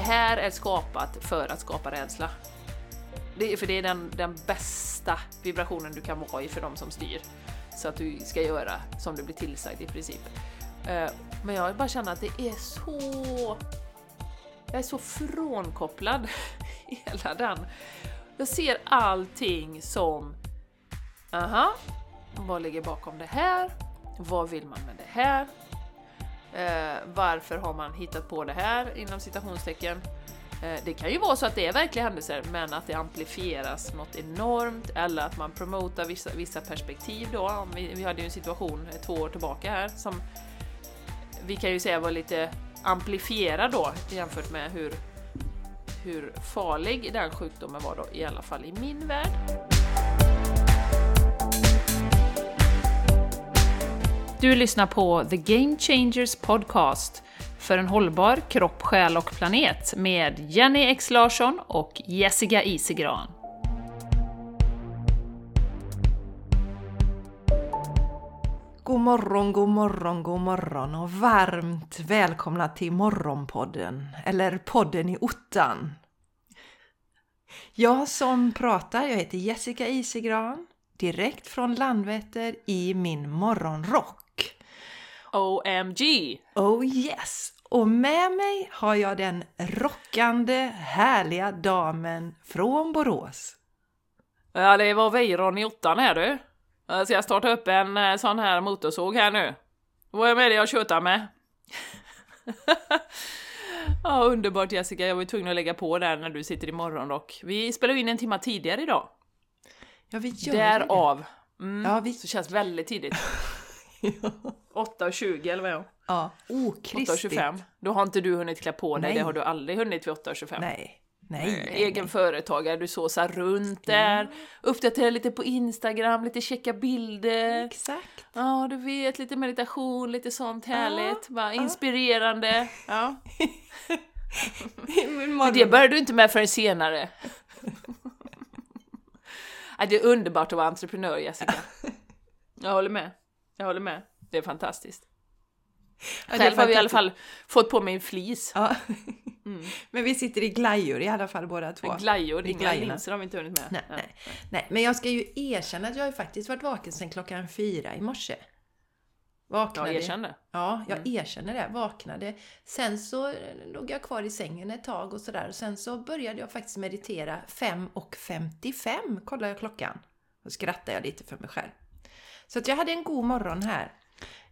det här är skapat för att skapa rädsla. Det för det är den, den bästa vibrationen du kan vara i för de som styr. Så att du ska göra som du blir tillsagd i princip. Eh, men jag bara känner att det är så... Jag är så frånkopplad hela den. Jag ser allting som... Aha, vad ligger bakom det här? Vad vill man med det här? Eh, varför har man hittat på det här inom citationstecken? Eh, det kan ju vara så att det är verkliga händelser, men att det amplifieras något enormt eller att man promotar vissa, vissa perspektiv då. Vi, vi hade ju en situation två år tillbaka här som vi kan ju säga var lite amplifierad då jämfört med hur, hur farlig den sjukdomen var då, i alla fall i min värld. Du lyssnar på The Game Changers Podcast för en hållbar kropp, själ och planet med Jenny X Larsson och Jessica Isegran. God morgon, god morgon, god morgon och varmt välkomna till Morgonpodden, eller podden i ottan. Jag som pratar, jag heter Jessica Isegran, direkt från Landvetter i min morgonrock. OMG! Oh yes! Och med mig har jag den rockande, härliga damen från Borås. Ja, det var Weiron i ottan här du. Jag ska starta upp en eh, sån här motorsåg här nu. Vad är med det jag tjötar med? ja, underbart Jessica, jag var ju tvungen att lägga på där när du sitter i morgonrock. Vi spelar in en timma tidigare idag. Ja, vi gör Därav. Mm, Ja, vi- Så känns väldigt tidigt. det. 8.20 eller vad är det? Ja, okristigt. 8.25. Då har inte du hunnit klä på dig, Nej. det har du aldrig hunnit vid 8.25. Nej, nej, nej, Egen företagare, du såsar runt där, uppdaterar lite på Instagram, lite checka bilder. Exakt. Ja, du vet, lite meditation, lite sånt härligt, bara ja. inspirerande. Ja. Men det började du inte med förrän senare. det är underbart att vara entreprenör, Jessica. Jag håller med. Jag håller med. Det är fantastiskt. Ja, Själv har vi i alla fall fått på mig en flis. Ja. Men vi sitter i glajjor i alla fall båda två. Glajor, I inga linser har vi inte hunnit med. Nej, nej, nej, men jag ska ju erkänna att jag har faktiskt varit vaken sedan klockan fyra i morse. Vaknade. Ja, erkänn det. Ja, jag erkänner det. Vaknade. Sen så låg jag kvar i sängen ett tag och sådär. Sen så började jag faktiskt meditera 5.55 kollade jag klockan. Då skrattade jag lite för mig själv. Så att jag hade en god morgon här.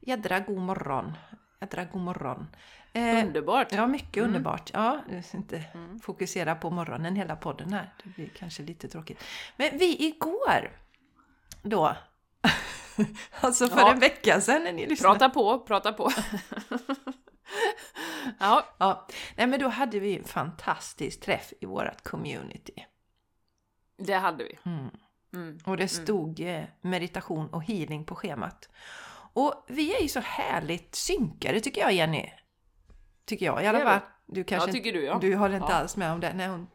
Jädra god morgon. Jädra god morgon. Eh, Underbart. Ja, mycket underbart. Ja, jag ska inte fokusera på morgonen hela podden här. Det blir kanske lite tråkigt. Men vi igår då, alltså för Ja. en vecka sedan när ni lyssnade. Prata på, prata på. ja, Ja, nej men då hade vi en fantastisk träff i vårt community. det hade vi. Mm. Mm. Och det stod eh, meditation och healing på schemat. Och vi är ju så härligt synkade tycker jag Jenny. Tycker jag i alla fall. Du kanske Ja, tycker du, ja. Du håller inte Ja. alls med om det när hon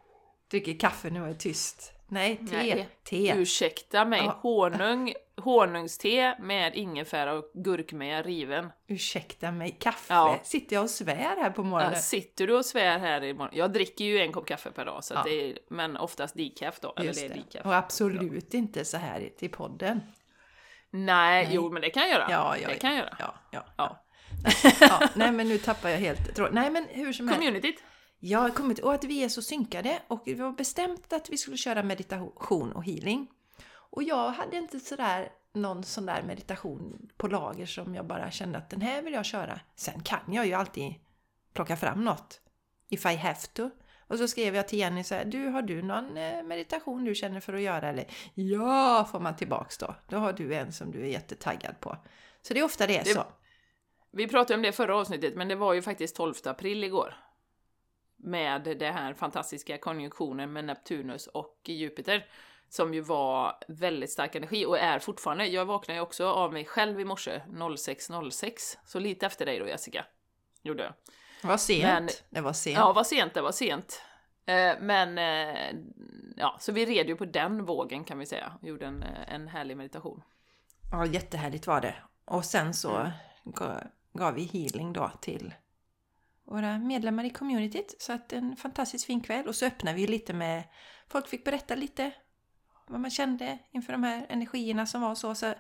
dricker kaffe nu och är tyst. Nej, te. Nej, te. Ursäkta mig, Ja. honung, honungste med ingefära och gurkmeja riven. Ursäkta mig, kaffe. Ja. Sitter jag och svär här på Ja, morgonen? sitter du och svär här imorgon? Jag dricker ju en kopp kaffe per dag, så Ja. det är, men oftast decaf då. Eller det är decaf. Och absolut inte så här till podden. Nej, Nej. jo men det kan jag göra. Ja, ja, det kan jag göra. Ja, ja. Ja. ja. Nej, men nu tappar jag helt tråden. Nej, men hur som helst. Communityt. Har kommit och att vi är så synkade och vi har bestämt att vi skulle köra meditation och healing. Och jag hade inte sådär någon sån där meditation på lager som jag bara kände att den här vill jag köra. Sen kan jag ju alltid plocka fram något. If I have to. Och så skrev jag till Jenny så här, du har du någon eh, meditation du känner för att göra eller? Ja, får man tillbaks då. Då har du en som du är jättetaggad på. Så det är ofta det är så. Vi pratade om det förra avsnittet, men det var ju faktiskt 12 april igår. Med den här fantastiska konjunktionen med Neptunus och Jupiter. Som ju var väldigt stark energi och är fortfarande. Jag vaknade ju också av mig själv i morse 06.06. Så lite efter dig då Jessica. Gjorde jag. Det var sent. Men- det var sent. Ja, vad sent det var sent. Eh, Men eh, ja, så vi red ju på den vågen kan vi säga. Gjorde en, eh, en härlig meditation. Ja, jättehärligt var det. Och sen så Mm. ga- gav vi healing då till våra medlemmar i communityt. Så att en fantastiskt fin kväll. Och så öppnar vi lite med... Folk fick berätta lite vad man kände inför de här energierna som var så. så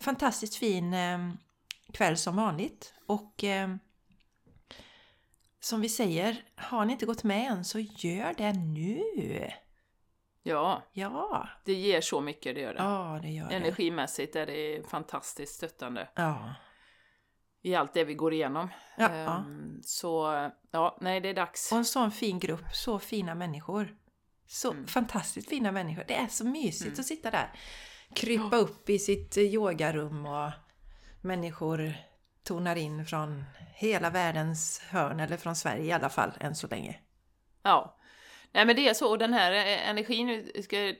fantastiskt fin kväll som vanligt. Och som vi säger, har ni inte gått med än så gör det nu! Ja, Ja, det ger så mycket, det gör det. ja det gör det. Energimässigt är det fantastiskt stöttande Ja. i allt det vi går igenom. Ja, Ehm, Så ja, nej det är dags. Och en sån fin grupp, så fina människor. Så Mm. fantastiskt fina människor. Det är så mysigt Mm. att sitta där. Krypa upp i sitt yogarum och människor tonar in från hela världens hörn, eller från Sverige i alla fall, än så länge. Ja. Nej men det är så, och den här eh, energin,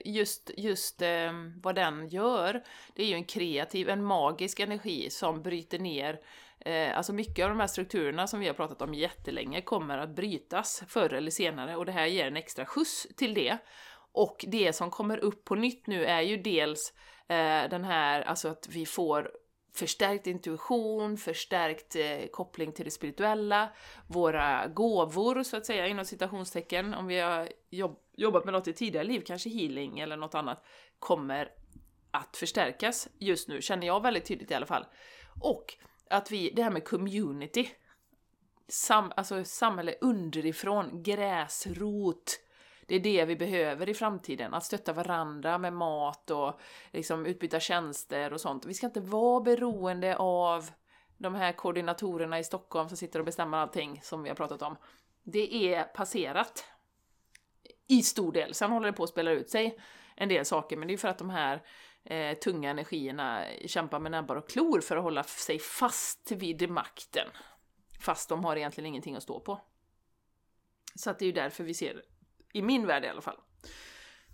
just, just eh, vad den gör, det är ju en kreativ, en magisk energi som bryter ner Eh, alltså mycket av de här strukturerna som vi har pratat om jättelänge kommer att brytas förr eller senare och det här ger en extra skjuts till det. Och det som kommer upp på nytt nu är ju dels eh, den här, alltså att vi får förstärkt intuition, förstärkt eh, koppling till det spirituella, våra gåvor så att säga inom citationstecken, om vi har jobb, jobbat med något i tidigare liv, kanske healing eller något annat, kommer att förstärkas just nu, känner jag väldigt tydligt i alla fall. Och att vi, det här med community, sam, alltså samhälle underifrån, gräsrot, det är det vi behöver i framtiden, att stötta varandra med mat och liksom utbyta tjänster och sånt. Vi ska inte vara beroende av de här koordinatorerna i Stockholm som sitter och bestämmer allting som vi har pratat om. Det är passerat. I stor del. Sen håller det på att spela ut sig en del saker, men det är för att de här eh, tunga energierna kämpar med näbbar och klor för att hålla sig fast vid makten. Fast de har egentligen ingenting att stå på. Så att det är ju därför vi ser, i min värld i alla fall,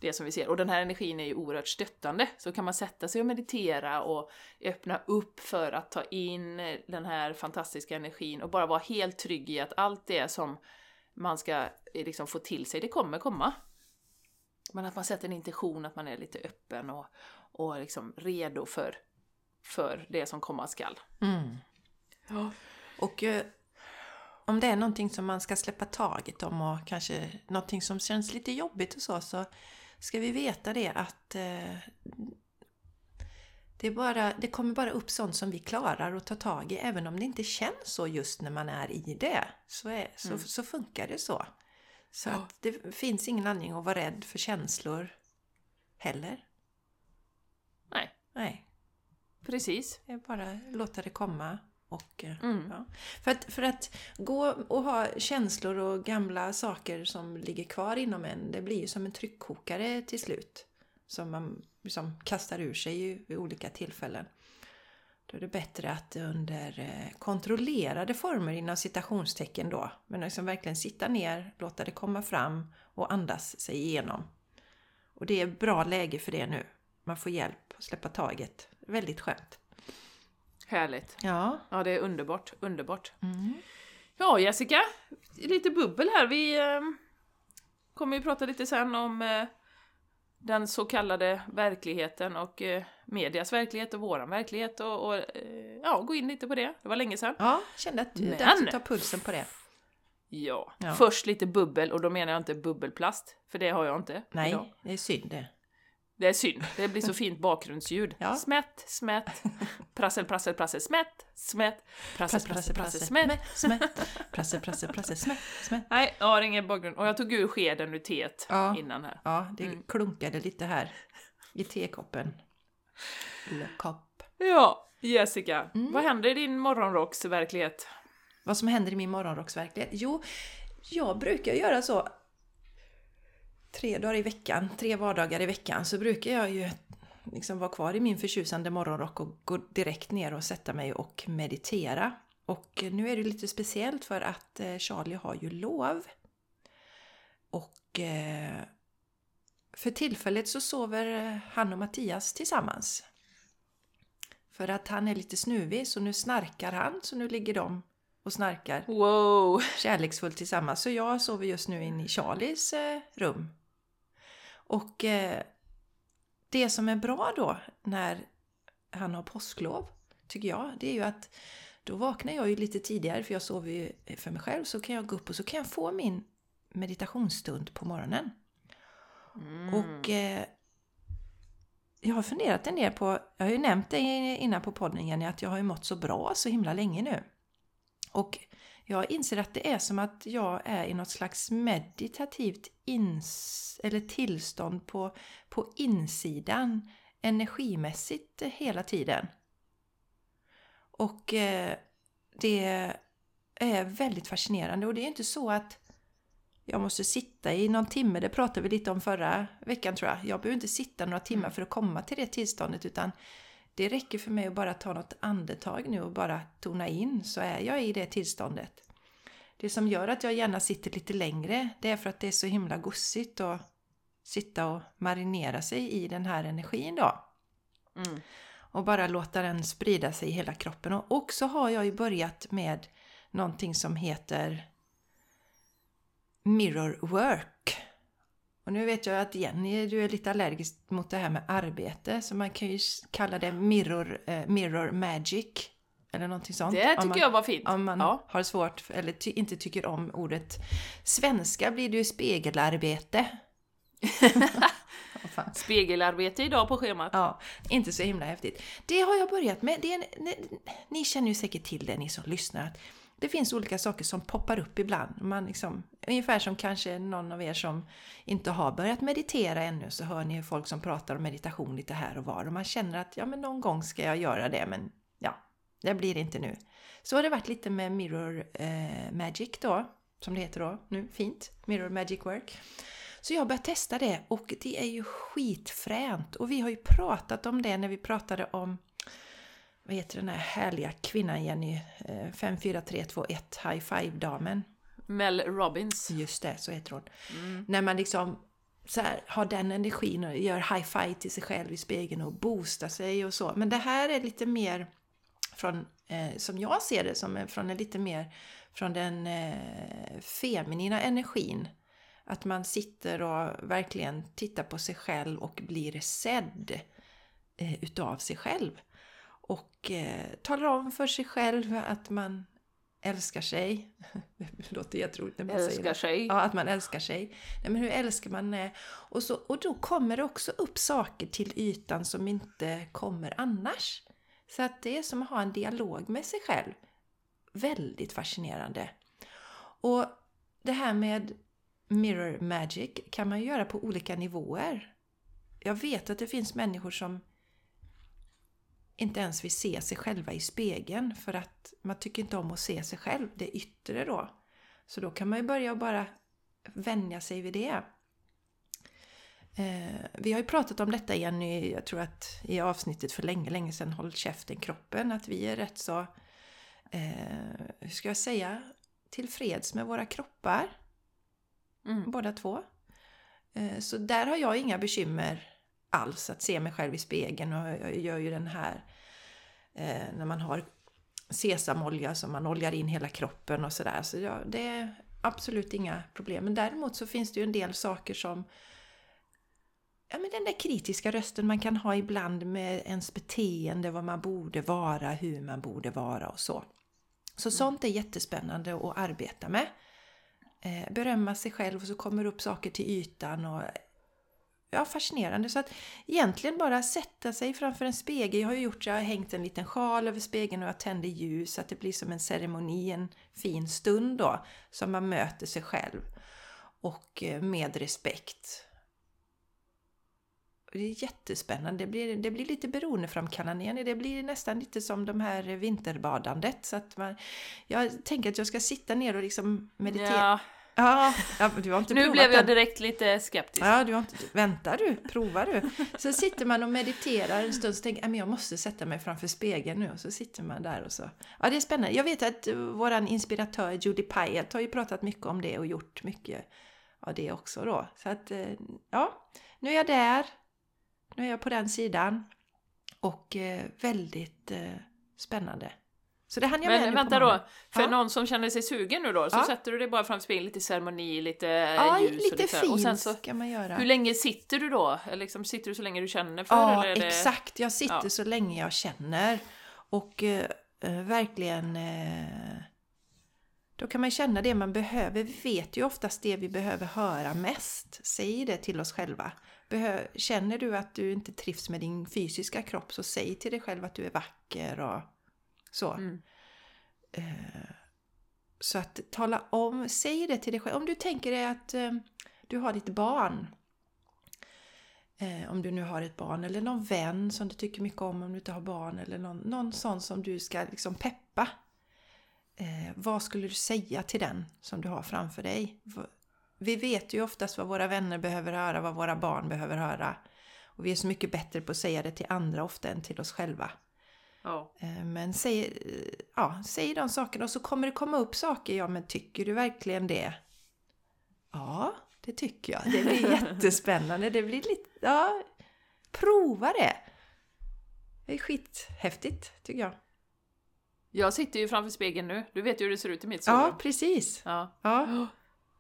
det som vi ser. Och den här energin är ju oerhört stöttande. Så kan man sätta sig och meditera och öppna upp för att ta in eh, den här fantastiska energin och bara vara helt trygg i att allt det som man ska eh, liksom få till sig, det kommer komma. Men att man sätter en intention, att man är lite öppen och, och liksom redo för, för det som komma skall. Mm. Ja. Och eh, om det är någonting som man ska släppa taget om och kanske någonting som känns lite jobbigt och så, så ska vi veta det att eh, det, bara, det kommer bara upp sånt som vi klarar att ta tag i, även om det inte känns så just när man är i det. Så, är, så, Mm. så funkar det så. Så Ja. att det finns ingen anledning att vara rädd för känslor heller. Nej, Nej, precis. det är bara låta det komma. Och, eh, Mm. ja. för, att, för att gå och ha känslor och gamla saker som ligger kvar inom en, det blir ju som en tryckkokare till slut. Som man liksom kastar ur sig i- vid olika tillfällen. Då är det bättre att under eh, kontrollerade former inom citationstecken då, men liksom verkligen sitta ner, låta det komma fram och andas sig igenom. Och det är bra läge för det nu. Man får hjälp att släppa taget. Väldigt skönt. Härligt. Ja. Ja, det är underbart. Underbart. Mm. Ja, Jessica, lite bubbel här. Vi eh, kommer ju prata lite sen om eh, den så kallade verkligheten och eh, medias verklighet och våran verklighet och, och eh, ja, gå in lite på det. Det var länge sedan. Ja, kände att är Men- dags att ta pulsen på det. Ja. Ja. Först lite bubbel och då menar jag inte bubbelplast, för det har jag inte. Nej, idag. det är synd det. Det är synd, det blir så fint bakgrundsljud. Ja. Smätt, smätt, prassel, prassel, prassel, smätt, smätt, prassel, prassel, prassel, smätt. smätt. Prassel, prassel, prassel, smätt, smätt. Nej, jag har ingen bakgrund. Och jag tog ur skeden ur teet Ja. innan här. Ja, det Mm. klunkade lite här i tekoppen. Kopp. Ja, Jessica, Mm. vad händer i din morgonrocksverklighet? Vad som händer i min morgonrocksverklighet? Jo, jag brukar göra så tre dagar i veckan, tre vardagar i veckan, så brukar jag ju liksom vara kvar i min förtjusande morgonrock och gå direkt ner och sätta mig och meditera. Och nu är det lite speciellt för att eh, Charlie har ju lov. Och eh, för tillfället så sover eh, han och Mattias tillsammans. För att han är lite snuvig så nu snarkar han, så nu ligger de och snarkar Wow! kärleksfullt tillsammans. Så jag sover just nu in i Charlies rum. Och eh, det som är bra då när han har påsklov, tycker jag, det är ju att då vaknar jag ju lite tidigare för jag sover ju för mig själv. Så kan jag gå upp och så kan jag få min meditationsstund på morgonen. Mm. Och eh, jag har funderat en del på, jag har ju nämnt det innan på podden Jenny, att jag har ju mått så bra så himla länge nu. Och jag inser att det är som att jag är i något slags meditativt ins eller tillstånd på, på insidan energimässigt hela tiden. Och eh, det är väldigt fascinerande och det är inte så att jag måste sitta i någon timme, det pratade vi lite om förra veckan tror jag. Jag behöver inte sitta några timmar Mm. för att komma till det tillståndet utan det räcker för mig att bara ta något andetag nu och bara tona in så är jag i det tillståndet. Det som gör att jag gärna sitter lite längre det är för att det är så himla gossigt att sitta och marinera sig i den här energin då. Mm. Och bara låta den sprida sig i hela kroppen. Och också har jag ju börjat med någonting som heter Mirror Work. Och nu vet jag att Jenny, du är lite allergisk mot det här med arbete. Så man kan ju kalla det Mirror, eh, mirror Magic. Eller någonting sånt. Det tycker man, jag var fint. Om man ja. har svårt eller ty, inte tycker om ordet svenska blir det ju spegelarbete. Fan. Spegelarbete idag på schemat. Ja, inte så himla häftigt. Det har jag börjat med. Det är, ni, ni känner ju säkert till det, ni som lyssnar. Att det finns olika saker som poppar upp ibland. Man liksom, ungefär som kanske någon av er som inte har börjat meditera ännu så hör ni folk som pratar om meditation lite här och var. Och man känner att ja, men någon gång ska jag göra det, men ja, det blir inte nu. Så har det varit lite med Mirror eh, Magic då, som det heter då nu, fint. Mirror Magic Work. Så jag har börjat testa det och det är ju skitfränt. Och vi har ju pratat om det när vi pratade om vad heter den här härliga kvinnan Jenny? Eh, 54321 High Five-damen. Mel Robbins. Just det, så heter hon. Mm. När man liksom så här, har den energin och gör high five till sig själv i spegeln och boostar sig och så. Men det här är lite mer från, eh, som jag ser det, som från en lite mer från den eh, feminina energin. Att man sitter och verkligen tittar på sig själv och blir sedd eh, utav sig själv. Och eh, talar om för sig själv att man älskar sig. Det låter jätteroligt när man säger Älskar det. sig. Ja, att man älskar sig. Nej, men hur älskar man det? Och, så, och då kommer det också upp saker till ytan som inte kommer annars. Så att det är som att ha en dialog med sig själv. Väldigt fascinerande. Och det här med mirror magic kan man göra på olika nivåer. Jag vet att det finns människor som inte ens vill se sig själva i spegeln för att man tycker inte om att se sig själv, det yttre då. Så då kan man ju börja bara vänja sig vid det. Eh, vi har ju pratat om detta igen i, jag tror att i avsnittet för länge, länge sedan, Håll käften kroppen, att vi är rätt så, eh, hur ska jag säga, tillfreds med våra kroppar, Mm. båda två. Eh, så där har jag inga bekymmer alls att se mig själv i spegeln och jag gör ju den här eh, när man har sesamolja som man oljar in hela kroppen och sådär. Så ja, det är absolut inga problem. Men däremot så finns det ju en del saker som Ja, men den där kritiska rösten man kan ha ibland med ens beteende, vad man borde vara, hur man borde vara och så. Så sånt är jättespännande att arbeta med. Eh, berömma sig själv och så kommer upp saker till ytan och ja, fascinerande. Så att egentligen bara sätta sig framför en spegel. Jag har ju gjort jag har hängt en liten sjal över spegeln och jag tänder ljus så att det blir som en ceremoni, en fin stund då, som man möter sig själv. Och eh, med respekt. Och Det är jättespännande. Det blir, det blir lite beroendeframkallande. Det blir nästan lite som de här vinterbadandet. Så att man, jag tänker att jag ska sitta ner och liksom meditera. Ja, Ja, ja, du har inte nu blev jag den. direkt lite skeptisk. Ja, du har inte, väntar du? Provar du? Så sitter man och mediterar en stund så tänker jag, måste sätta mig framför spegeln nu. Och så sitter man där och så. Ja, det är spännande. Jag vet att eh, våran inspiratör Judy Pyatt har ju pratat mycket om det och gjort mycket av det också då. Så att, eh, ja, nu är jag där. Nu är jag på den sidan. Och eh, väldigt spännande. Så det hann jag med Men på vänta då, för Ja. någon som känner sig sugen nu då, så Ja. sätter du dig bara framför spegeln, lite ceremoni, lite Ja, ljus och lite lite... fint Och sen så, ska man göra. hur länge sitter du då? Liksom, sitter du så länge du känner för? Ja, det... exakt. Jag sitter Ja. så länge jag känner. Och eh, eh, verkligen eh, då kan man känna det man behöver. Vi vet ju oftast det vi behöver höra mest. Säg det till oss själva. Behö känner du att du inte trivs med din fysiska kropp så säg till dig själv att du är vacker och så. Mm. Eh, så att tala om, säg det till dig själv. Om du tänker dig att eh, du har ditt barn. Eh, om du nu har ett barn eller någon vän som du tycker mycket om om du inte har barn eller någon, någon sån som du ska liksom peppa. Eh, vad skulle du säga till den som du har framför dig? Vi vet ju oftast vad våra vänner behöver höra, vad våra barn behöver höra. Och vi är så mycket bättre på att säga det till andra ofta än till oss själva. Ja. Eh, Men säg, eh, ja, säg de sakerna och så kommer det komma upp saker. Ja, men tycker du verkligen det? Ja, det tycker jag. Det blir jättespännande. Det blir lite, ja, prova det. Det är skithäftigt tycker jag. Jag sitter ju framför spegeln nu. Du vet ju hur det ser ut i mitt Ja, sovrum. precis. Ja. Ja,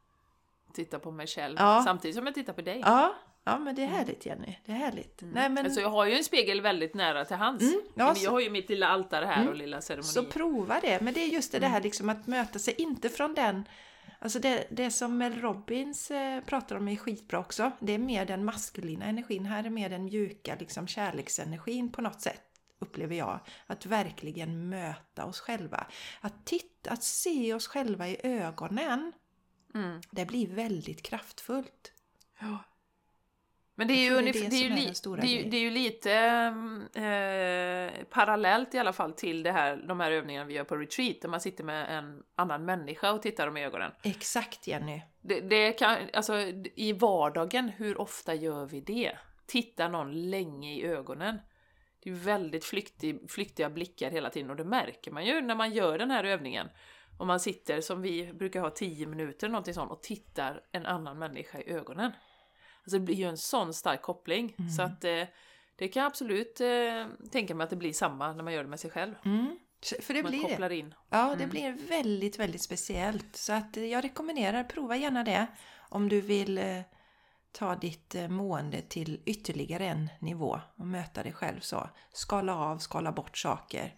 Tittar på mig själv. Ja. Samtidigt som jag tittar på dig. ja, ja men det är härligt Jenny. Det är härligt. Nej, men Alltså jag har ju en spegel väldigt nära till hands. Mm, ja, så- jag har ju mitt lilla altare här och lilla ceremoni. Så prova det. Men det är just det, det här liksom att möta sig, inte från den... Alltså det, det som Mel Robbins eh, pratar om är skitbra också. Det är mer den maskulina energin. Här är mer den mjuka liksom, kärleksenergin på något sätt, upplever jag. Att verkligen möta oss själva. Att titta, att se oss själva i ögonen. Mm. Det blir väldigt kraftfullt. Ja. Men det är, ju det är det ju är det, är det är lite eh, parallellt i alla fall till det här, de här övningarna vi gör på retreat, där man sitter med en annan människa och tittar dem i ögonen. Exakt Jenny. Det, det kan, alltså, I vardagen, hur ofta gör vi det? Tittar någon länge i ögonen? Det är väldigt flyktig, flyktiga blickar hela tiden och det märker man ju när man gör den här övningen. Om man sitter, som vi brukar ha 10 minuter någonting sånt, och tittar en annan människa i ögonen. Alltså det blir ju en sån stark koppling. Så att eh, det kan jag absolut eh, tänka mig att det blir samma när man gör det med sig själv. Mm. För det Man blir det. kopplar in. Ja, det blir väldigt, väldigt speciellt. Så att eh, jag rekommenderar, prova gärna det om du vill eh, ta ditt eh, mående till ytterligare en nivå och möta dig själv så. Skala av, skala bort saker.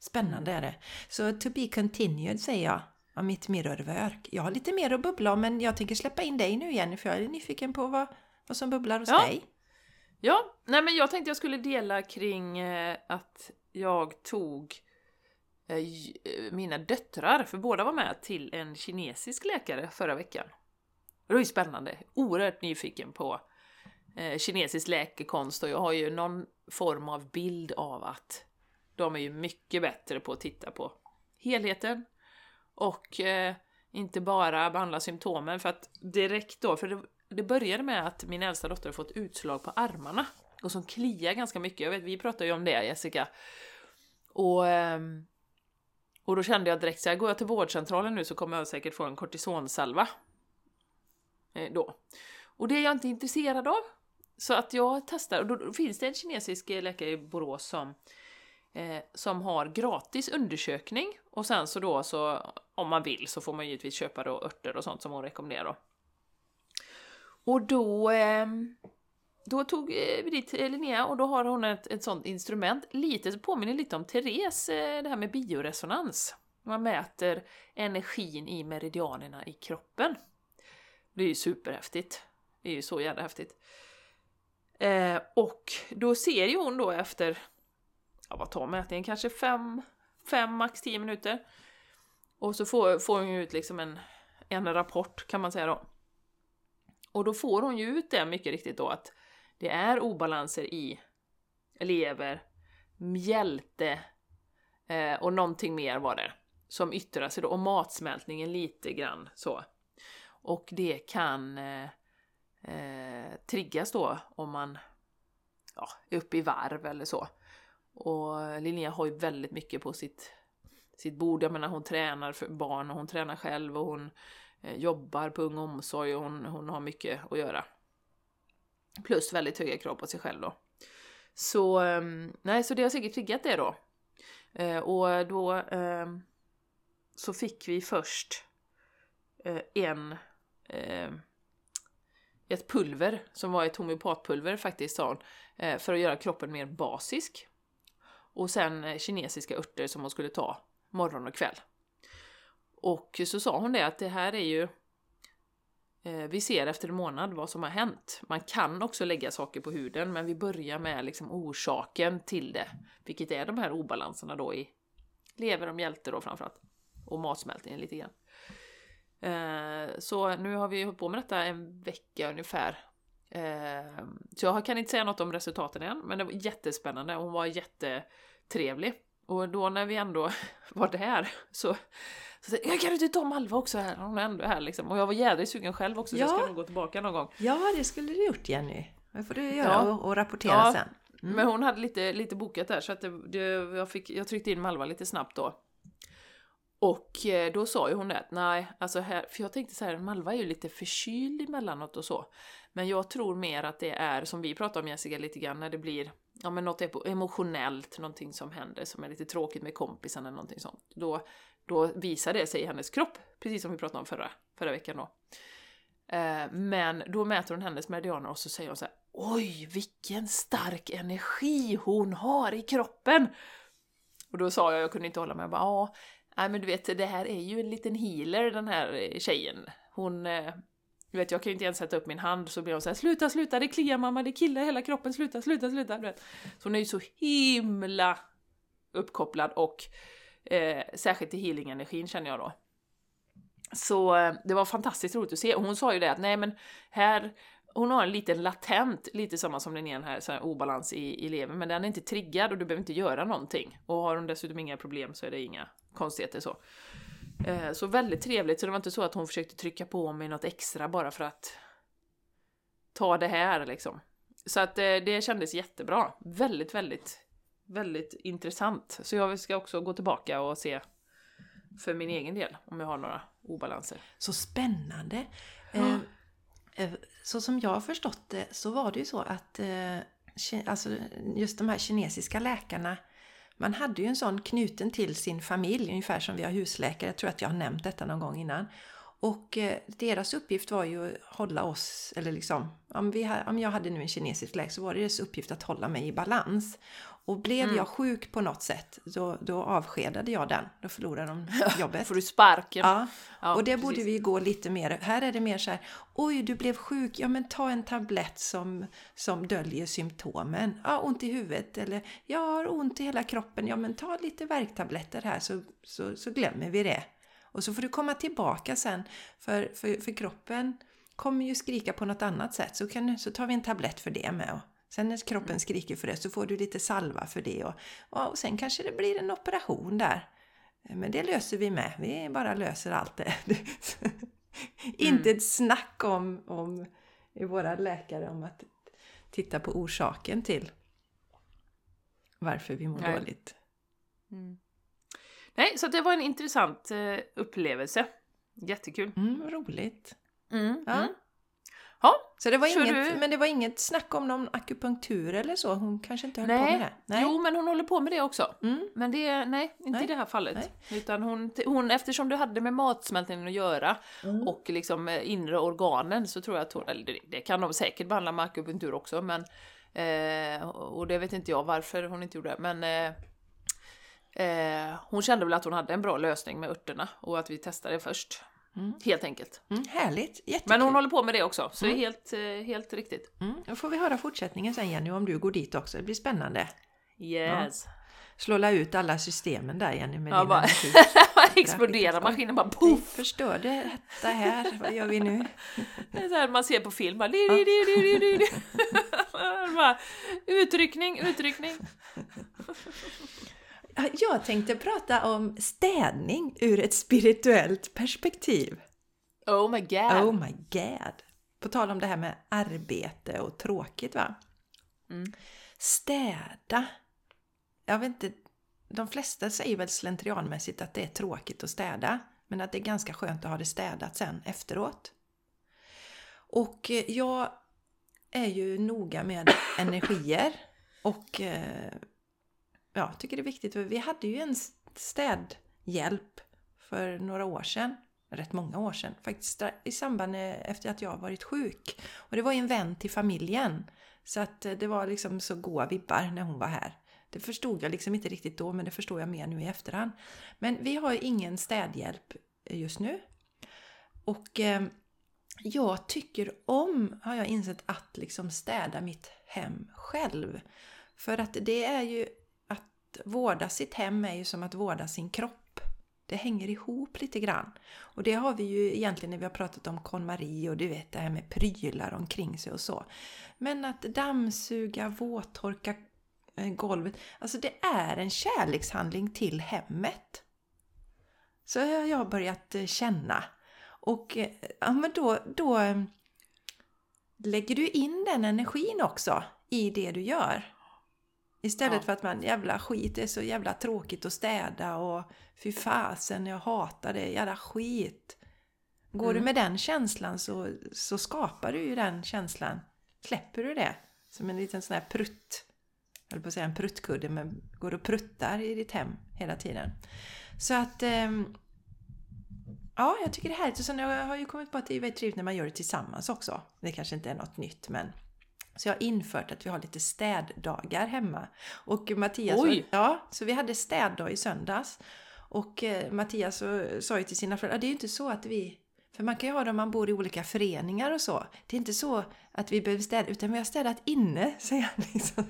Spännande är det. Så to be continued säger jag av mitt mirrorwork. Jag har lite mer att bubbla om men jag tänker släppa in dig nu Jenny för jag är nyfiken på vad, vad som bubblar hos Ja. dig. Ja, nej men jag tänkte jag skulle dela kring eh, att jag tog eh, eh, mina döttrar, för båda var med, till en kinesisk läkare förra veckan. Det var ju spännande, oerhört nyfiken på kinesisk läkekonst och jag har ju någon form av bild av att de är ju mycket bättre på att titta på helheten och eh, inte bara behandla symptomen för att direkt då, för det, det började med att min äldsta dotter har fått utslag på armarna och som kliar ganska mycket. Jag vet, vi pratade ju om det Jessica. Och, ehm, och då kände jag direkt så här, går jag till vårdcentralen nu så kommer jag säkert få en kortisonsalva. Eh, då. Och det är jag inte intresserad av. Så att jag testar, och då, då finns det en kinesisk läkare i Borås som eh, som har gratis undersökning och sen så då så om man vill så får man givetvis köpa då örter och sånt som hon rekommenderar då. Och då, eh, då tog eh, vi dit eh, Linnea och då har hon ett, ett sånt instrument, lite påminner lite om Therese, eh, det här med bioresonans. Man mäter energin i meridianerna i kroppen. Det är ju superhäftigt. Det är ju så jävla häftigt. Eh, och då ser ju hon då efter ja, vad tar mätningen? Kanske fem, fem max tio minuter. Och så får, får hon ju ut liksom en, en rapport kan man säga då. Och då får hon ju ut det mycket riktigt då att det är obalanser i lever, mjälte eh, och någonting mer var det som yttrar sig då och matsmältningen lite grann så. Och det kan eh, eh, triggas då om man ja, är uppe i varv eller så. Och Linnea har ju väldigt mycket på sitt, sitt bord. Jag menar hon tränar för barn och hon tränar själv och hon eh, jobbar på ung omsorg och hon, hon har mycket att göra. Plus väldigt höga krav på sig själv då. Så, eh, nej, så det har säkert triggat det då. Eh, och då eh, så fick vi först eh, en eh, ett pulver som var ett homeopatpulver faktiskt sa hon, eh, för att göra kroppen mer basisk och sen eh, kinesiska örter som hon skulle ta morgon och kväll. Och så sa hon det att det här är ju eh, vi ser efter en månad vad som har hänt. Man kan också lägga saker på huden, men vi börjar med liksom orsaken till det, vilket är de här obalanserna då i lever och mjälte då framförallt, och matsmältningen lite grann. Eh, så nu har vi hållit på med detta en vecka ungefär. Så jag kan inte säga något om resultaten än, men det var jättespännande. Hon var jätte jättetrevlig. Och då när vi ändå var där så, så jag kan du inte ta Malva också här? Hon är ändå här liksom. Och jag var jädrigt sugen själv också så jag Ja. ska nog gå tillbaka någon gång. Ja, det skulle du gjort Jenny. Det får du göra Ja. och, och rapportera Ja. sen. Mm. Men hon hade lite, lite bokat där så att det, det, jag, fick, jag tryckte in Malva lite snabbt då. Och eh, då sa ju hon det att nej, alltså här, för jag tänkte så här, Malva är ju lite förkyld emellanåt och så. Men jag tror mer att det är, som vi pratade om Jessica lite grann, när det blir ja, men något emotionellt, någonting som händer som är lite tråkigt med kompisen eller någonting sånt. Då, då visar det sig i hennes kropp, precis som vi pratade om förra, förra veckan då. Eh, Men då mäter hon hennes meridianer och så säger hon så här Oj, vilken stark energi hon har i kroppen! Och då sa jag, jag kunde inte hålla mig, jag bara ja, nej men du vet det här är ju en liten healer den här tjejen. Hon, eh, du vet jag kan ju inte ens sätta upp min hand så blir hon såhär sluta, sluta, det kliar mamma, det killar hela kroppen, sluta, sluta, sluta. Du vet. Så hon är ju så himla uppkopplad och eh, särskilt i healing-energin känner jag då. Så eh, det var fantastiskt roligt att se. Och hon sa ju det att nej men här, hon har en liten latent, lite samma som den är här, så här obalans i, i levern, men den är inte triggad och du behöver inte göra någonting. Och har hon dessutom inga problem så är det inga konstigheter så. Eh, så väldigt trevligt, så det var inte så att hon försökte trycka på mig något extra bara för att ta det här liksom. Så att eh, det kändes jättebra. Väldigt, väldigt, väldigt intressant. Så jag ska också gå tillbaka och se för min egen del om jag har några obalanser. Så spännande! Ja. Eh, Så som jag har förstått det så var det ju så att alltså just de här kinesiska läkarna man hade ju en sån knuten till sin familj, ungefär som vi har husläkare. Jag tror att jag har nämnt detta någon gång innan. Och eh, deras uppgift var ju att hålla oss, eller liksom, om, vi, om jag hade nu en kinesisk läkare så var det deras uppgift att hålla mig i balans. Och blev Mm. jag sjuk på något sätt, då, då avskedade jag den. Då förlorade de jobbet. Får du sparken? Ja, Ja, och det precis. borde vi gå lite mer. Här är det mer så här, oj du blev sjuk, ja men ta en tablett som, som döljer symptomen. Ja, ont i huvudet eller jag har ont i hela kroppen, ja men ta lite värktabletter här så, så, så glömmer vi det. Och så får du komma tillbaka sen, för, för, för kroppen kommer ju skrika på något annat sätt, så, kan, så tar vi en tablett för det med. Och sen när kroppen skriker för det så får du lite salva för det och, och sen kanske det blir en operation där. Men det löser vi med. Vi bara löser allt det. Inte ett snack om, om i våra läkare om att titta på orsaken till varför vi mår Nej. dåligt. Nej, så det var en intressant eh, upplevelse. Jättekul. Mm, roligt. Mm. Ja. Mm. Ja, Så det var Kör inget, du? men det var inget snack om någon akupunktur eller så? Hon kanske inte höll på med nej. det? Jo, men hon håller på med det också. Mm. Men det, nej, inte Nej. i det här fallet. Nej. Utan hon, hon, eftersom det hade med matsmältningen att göra Mm. och liksom eh, inre organen så tror jag att hon, eller det, kan de säkert behandla med akupunktur också, men eh, och det vet inte jag varför hon inte gjorde men eh, eh, hon kände väl att hon hade en bra lösning med örterna och att vi testade det först. Mm. Helt enkelt. Mm, härligt, jättekul. Men hon håller på med det också, så Mm. det är helt, eh, helt riktigt. mm, då får vi höra fortsättningen sen Jenny, om du går dit också. Det blir spännande. Yes. Slå ut alla systemen där Jenny med Ja, din bara-. Exploderar maskinen bara Vi poff! förstörde detta här, vad gör vi nu? Det är så här man ser på film, bara, di, di, di, di, di. bara, utryckning, utryckning. Jag tänkte prata om städning ur ett spirituellt perspektiv. Oh my god. Oh my god! På tal om det här med arbete och tråkigt va? Mm. Städa. Jag vet inte, de flesta säger väl slentrianmässigt att det är tråkigt att städa. Men att det är ganska skönt att ha det städat sen efteråt. Och eh, jag är ju noga med energier. Och eh, ja, tycker det är viktigt. för Vi hade ju en städhjälp för några år sedan. Rätt många år sedan. Faktiskt i samband med, efter att jag varit sjuk. Och det var ju en vän till familjen. Så att eh, det var liksom så goa vibbar när hon var här. Det förstod jag liksom inte riktigt då, men det förstår jag mer nu i efterhand. Men vi har ju ingen städhjälp eh, just nu. Och eh, jag tycker om, har jag insett, att liksom städa mitt hem själv. För att det är ju vårda sitt hem är ju som att vårda sin kropp. Det hänger ihop lite grann. Och det har vi ju egentligen när vi har pratat om KonMari och du vet det här med prylar omkring sig och så. Men att dammsuga, våttorka eh, golvet, alltså det är en kärlekshandling till hemmet. Så har jag börjat eh, känna. Och eh, ja, men då, då lägger du in den energin också i det du gör. Istället ja. för att man jävla skit, det är så jävla tråkigt att städa och fy fasen, jag hatar det, jävla skit. Går mm. du med den känslan så, så skapar du ju den känslan. Släpper du det som en liten sån här prutt, jag höll på att säga en pruttkudde, men går och pruttar i ditt hem hela tiden. Så att ehm, Ja, jag tycker det är härligt. Och sen jag har ju kommit på att det är väldigt trevligt när man gör det tillsammans också. Det kanske inte är något nytt men så jag har infört att vi har lite städdagar hemma. Och Mattias... Oj! Ja, så vi hade städdag i söndags. Och eh, Mattias sa ju till sina föräldrar, det är ju inte så att vi... För man kan ju ha det om man bor i olika föreningar och så. Det är inte så att vi behöver städa, utan vi har städat inne, säger han liksom.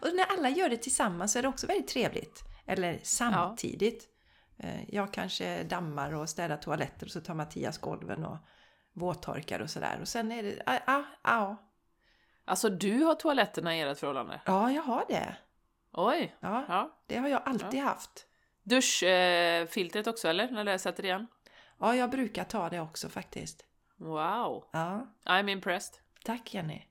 Och när alla gör det tillsammans så är det också väldigt trevligt. Eller samtidigt. Ja. Eh, jag kanske dammar och städar toaletter och så tar Mattias golven och våttorkar och sådär. Och sen är det... Ja, ja, ja. Alltså du har toaletterna i ert förhållande? Ja, jag har det. Oj! Ja, ja. det har jag alltid ja. haft. Duschfiltret också eller? När det sätter igen? Ja, jag brukar ta det också faktiskt. Wow! Ja. I'm impressed. Tack Jenny.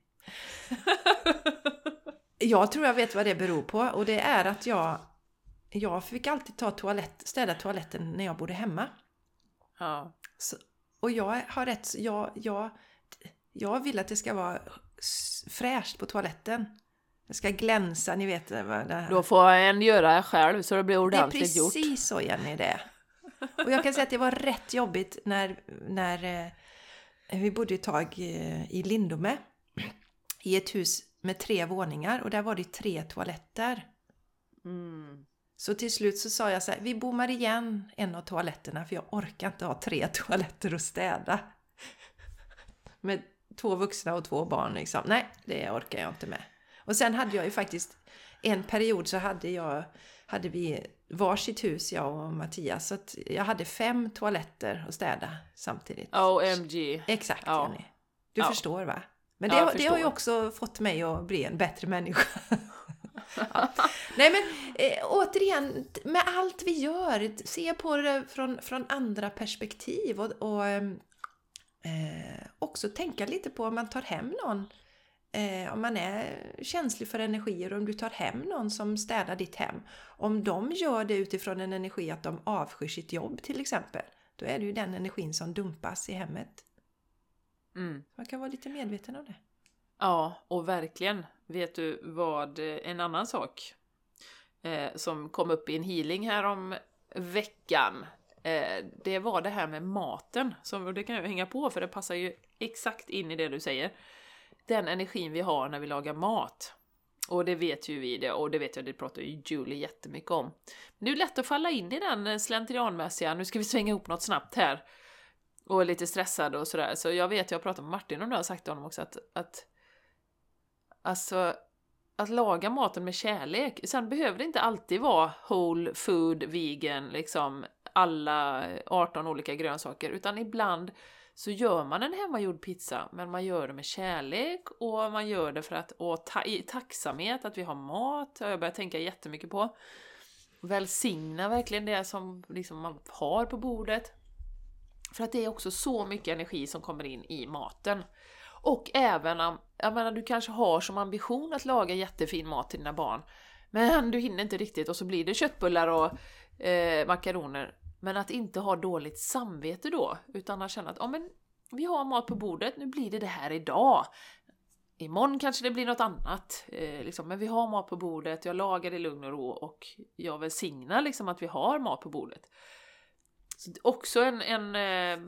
jag tror jag vet vad det beror på och det är att jag jag fick alltid ta toalett, städa toaletten när jag bodde hemma. Ja. Så, och jag har rätt, jag, jag, jag vill att det ska vara fräscht på toaletten. Det ska glänsa, ni vet. Det. Då får en göra själv så det blir ordentligt gjort. Det är precis gjort. så Jenny det Och jag kan säga att det var rätt jobbigt när, när eh, vi bodde ett tag eh, i Lindome. I ett hus med tre våningar och där var det tre toaletter. Mm. Så till slut så sa jag så här, vi bommar igen en av toaletterna för jag orkar inte ha tre toaletter att städa. Med två vuxna och två barn liksom. Nej, det orkar jag inte med. Och sen hade jag ju faktiskt en period så hade jag hade vi varsitt hus, jag och Mattias. Så att jag hade fem toaletter att städa samtidigt. OMG! Exakt ja. Jenny. Du ja. förstår va? Men det, ja, det har ju också fått mig att bli en bättre människa. ja. Nej men eh, återigen, med allt vi gör, se på det från, från andra perspektiv och, och ehm, eh, också tänka lite på om man tar hem någon eh, om man är känslig för energier, om du tar hem någon som städar ditt hem, om de gör det utifrån en energi att de avskyr sitt jobb till exempel, då är det ju den energin som dumpas i hemmet. Mm. Man kan vara lite medveten om det. Ja, och verkligen. Vet du vad, en annan sak eh, som kom upp i en healing här om veckan Eh, det var det här med maten. och det kan jag hänga på för det passar ju exakt in i det du säger. Den energin vi har när vi lagar mat. Och det vet ju vi det, och det vet jag, det pratar ju Julie jättemycket om. Men det är ju lätt att falla in i den eh, slentrianmässiga, nu ska vi svänga ihop något snabbt här. Och är lite stressad och sådär. Så jag vet, jag har pratat med Martin om det, och sagt till honom också att, att Alltså, att laga maten med kärlek. Sen behöver det inte alltid vara whole food, vegan, liksom alla 18 olika grönsaker, utan ibland så gör man en hemmagjord pizza, men man gör det med kärlek och man gör det för att, och ta, i tacksamhet att vi har mat, har jag börjat tänka jättemycket på. Välsigna verkligen det som liksom man har på bordet. För att det är också så mycket energi som kommer in i maten. Och även om, jag menar du kanske har som ambition att laga jättefin mat till dina barn, men du hinner inte riktigt och så blir det köttbullar och eh, makaroner. Men att inte ha dåligt samvete då, utan att känna att ja, men vi har mat på bordet, nu blir det det här idag. Imorgon kanske det blir något annat, eh, liksom. men vi har mat på bordet, jag lagar i lugn och ro och jag välsignar liksom att vi har mat på bordet. Så också en, en eh,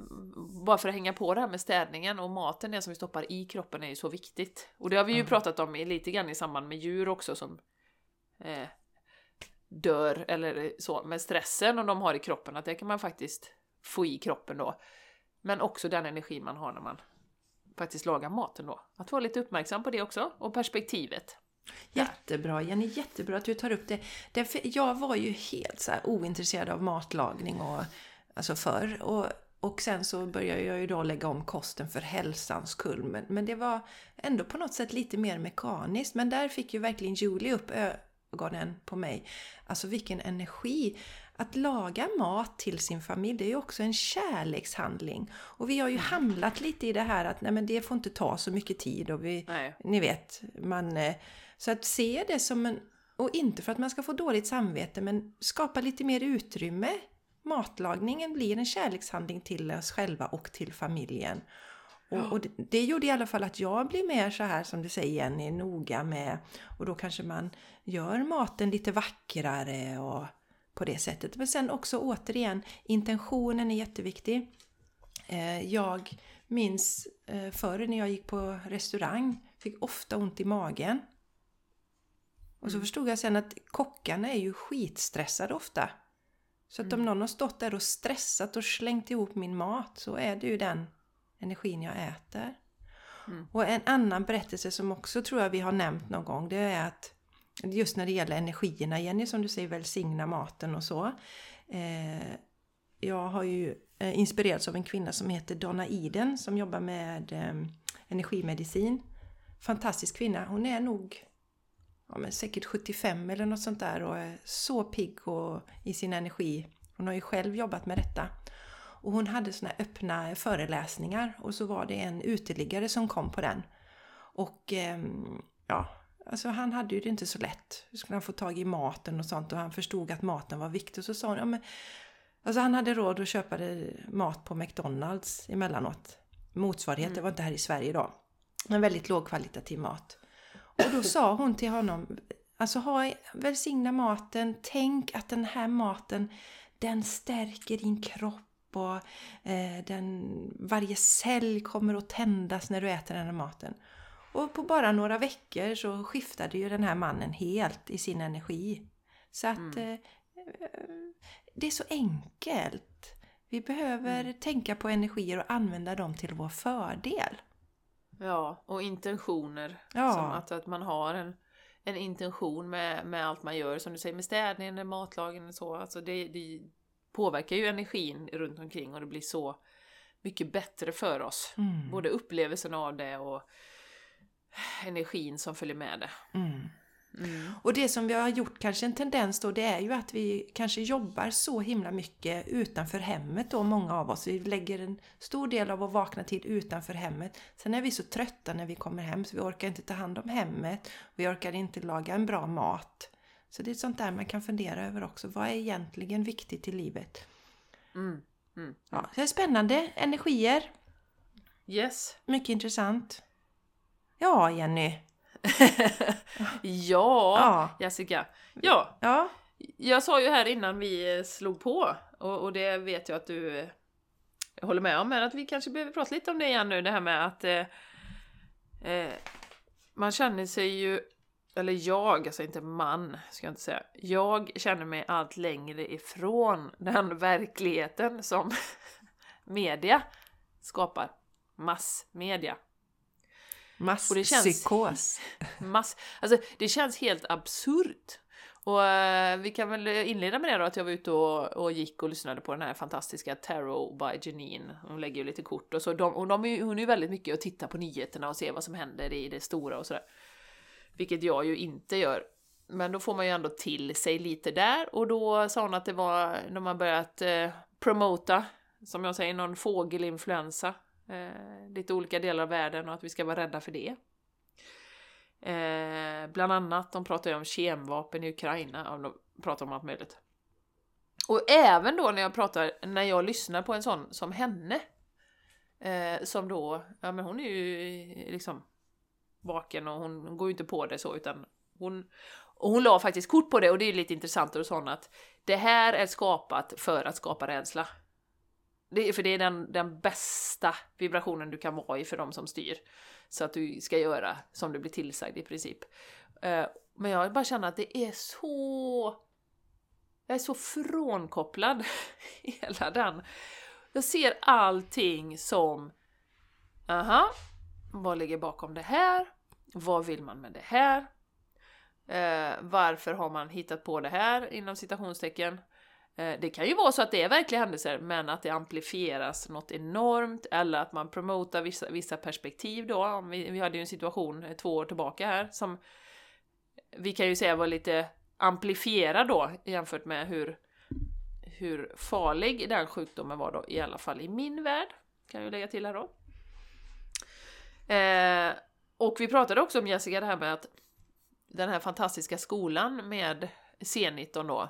bara för att hänga på det här med städningen och maten, det som vi stoppar i kroppen är ju så viktigt. Och det har vi ju mm. pratat om lite grann i samband med djur också som eh, dör eller så med stressen och de har i kroppen, att det kan man faktiskt få i kroppen då. Men också den energi man har när man faktiskt lagar maten då. Att vara lite uppmärksam på det också och perspektivet. Jättebra Jenny, jättebra att du tar upp det. Därför jag var ju helt så här ointresserad av matlagning och, alltså förr. Och, och sen så började jag ju då lägga om kosten för hälsans skull. Men, men det var ändå på något sätt lite mer mekaniskt. Men där fick ju verkligen Julie upp ögonen på mig. Alltså vilken energi! Att laga mat till sin familj, det är ju också en kärlekshandling. Och vi har ju hamnat lite i det här att nej men det får inte ta så mycket tid och vi, Nej. ni vet, man... eh, Så att se det som en... Och inte för att man ska få dåligt samvete, men skapa lite mer utrymme. Matlagningen blir en kärlekshandling till oss själva och till familjen. Och, och det, det gjorde i alla fall att jag blir mer så här som du säger Jenny, noga med och då kanske man gör maten lite vackrare och på det sättet. Men sen också återigen, intentionen är jätteviktig. Eh, Jag minns eh, förr när jag gick på restaurang, fick ofta ont i magen. Och så förstod jag sen att kockarna är ju skitstressade ofta. Så att om någon har stått där och stressat och slängt ihop min mat så är det ju den energin jag äter. Mm. Och en annan berättelse som också tror jag vi har nämnt någon gång det är att just när det gäller energierna, Jenny som du säger välsigna maten och så. Eh, jag har ju eh, inspirerats av en kvinna som heter Donna Iden som jobbar med eh, energimedicin. Fantastisk kvinna. Hon är nog ja, men säkert 75 eller något sånt där och är så pigg och, i sin energi. Hon har ju själv jobbat med detta. Och hon hade såna här öppna föreläsningar och så var det en uteliggare som kom på den. Och ehm, ja, alltså han hade ju det inte så lätt. Hur skulle han få tag i maten och sånt och han förstod att maten var viktig. Och så sa hon, ja men Alltså han hade råd att köpa mat på McDonalds emellanåt. Motsvarighet, det var inte här i Sverige då. Men väldigt lågkvalitativ mat. Och då sa hon till honom, alltså ha, välsigna maten, tänk att den här maten, den stärker din kropp och eh, den, varje cell kommer att tändas när du äter den här maten. Och på bara några veckor så skiftade ju den här mannen helt i sin energi. Så att eh, det är så enkelt. Vi behöver tänka på energier och använda dem till vår fördel. Ja, och intentioner. Ja. Som att, att man har en, en intention med, med allt man gör, som du säger med städningen, matlagningen och så. Alltså det, det påverkar ju energin runt omkring och det blir så mycket bättre för oss. Mm. Både upplevelsen av det och energin som följer med det. Mm. Mm. Och det som vi har gjort kanske en tendens då det är ju att vi kanske jobbar så himla mycket utanför hemmet då många av oss. Vi lägger en stor del av vår vakna tid utanför hemmet. Sen är vi så trötta när vi kommer hem så vi orkar inte ta hand om hemmet. Vi orkar inte laga en bra mat. Så det är sånt där man kan fundera över också. Vad är egentligen viktigt i livet? Mm. Mm. Ja, det är spännande. Energier. Yes. Mycket intressant. Ja, Jenny. ja, Ja. Jessica. Ja, Ja. jag sa ju här innan vi eh, slog på, och, och det vet jag att du eh, håller med om, men att vi kanske behöver prata lite om det igen nu, det här med att eh, eh, man känner sig ju, eller jag, alltså inte man, ska jag inte säga, jag känner mig allt längre ifrån den verkligheten som media skapar. Massmedia. Och Masspsykos. Mass, alltså det känns helt absurt. Och eh, vi kan väl inleda med det då att jag var ute och, och gick och lyssnade på den här fantastiska Tarot by Janine. Hon lägger ju lite kort och så. De, och de är, hon är ju väldigt mycket att titta på nyheterna och se vad som händer i det stora och sådär. Vilket jag ju inte gör. Men då får man ju ändå till sig lite där och då sa hon att det var, när man börjat eh, promota, som jag säger, någon fågelinfluensa. Eh, lite olika delar av världen och att vi ska vara rädda för det. Eh, bland annat, de pratar ju om kemvapen i Ukraina, ja, de pratar om allt möjligt. Och även då när jag pratar, när jag lyssnar på en sån som henne, eh, som då, ja men hon är ju liksom vaken och hon går ju inte på det så utan hon, och hon la faktiskt kort på det och det är lite intressant och sånt att det här är skapat för att skapa rädsla. Det för det är den, den bästa vibrationen du kan vara i för de som styr. Så att du ska göra som du blir tillsagd i princip. Eh, men jag bara känner att det är så... Jag är så frånkopplad hela den. Jag ser allting som... Aha, vad ligger bakom det här? Vad vill man med det här? Eh, varför har man hittat på det här inom citationstecken? Eh, det kan ju vara så att det är verkliga händelser, men att det amplifieras något enormt, eller att man promotar vissa, vissa perspektiv då. Vi, vi hade ju en situation eh, två år tillbaka här som vi kan ju säga var lite amplifierad då jämfört med hur, hur farlig den sjukdomen var då, i alla fall i min värld, kan jag lägga till här då. Eh, och vi pratade också om Jessica, det här med att den här fantastiska skolan med C19 då,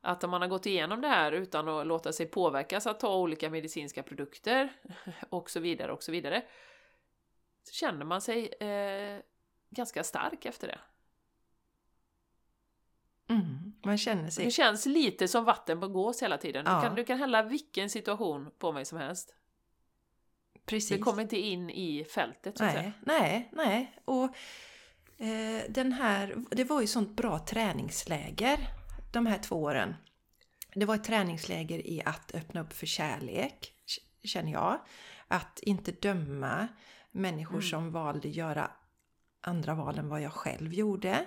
att om man har gått igenom det här utan att låta sig påverkas att ta olika medicinska produkter och så vidare och så vidare, så känner man sig eh, ganska stark efter det. Mm, man känner sig... Det känns lite som vatten på gås hela tiden. Ja. Du, kan, du kan hälla vilken situation på mig som helst. Precis. Det kommer inte in i fältet så att säga. Nej, nej, nej. Och eh, den här, det var ju sånt bra träningsläger de här två åren. Det var ett träningsläger i att öppna upp för kärlek, känner jag. Att inte döma människor Mm. som valde göra andra val än vad jag själv gjorde.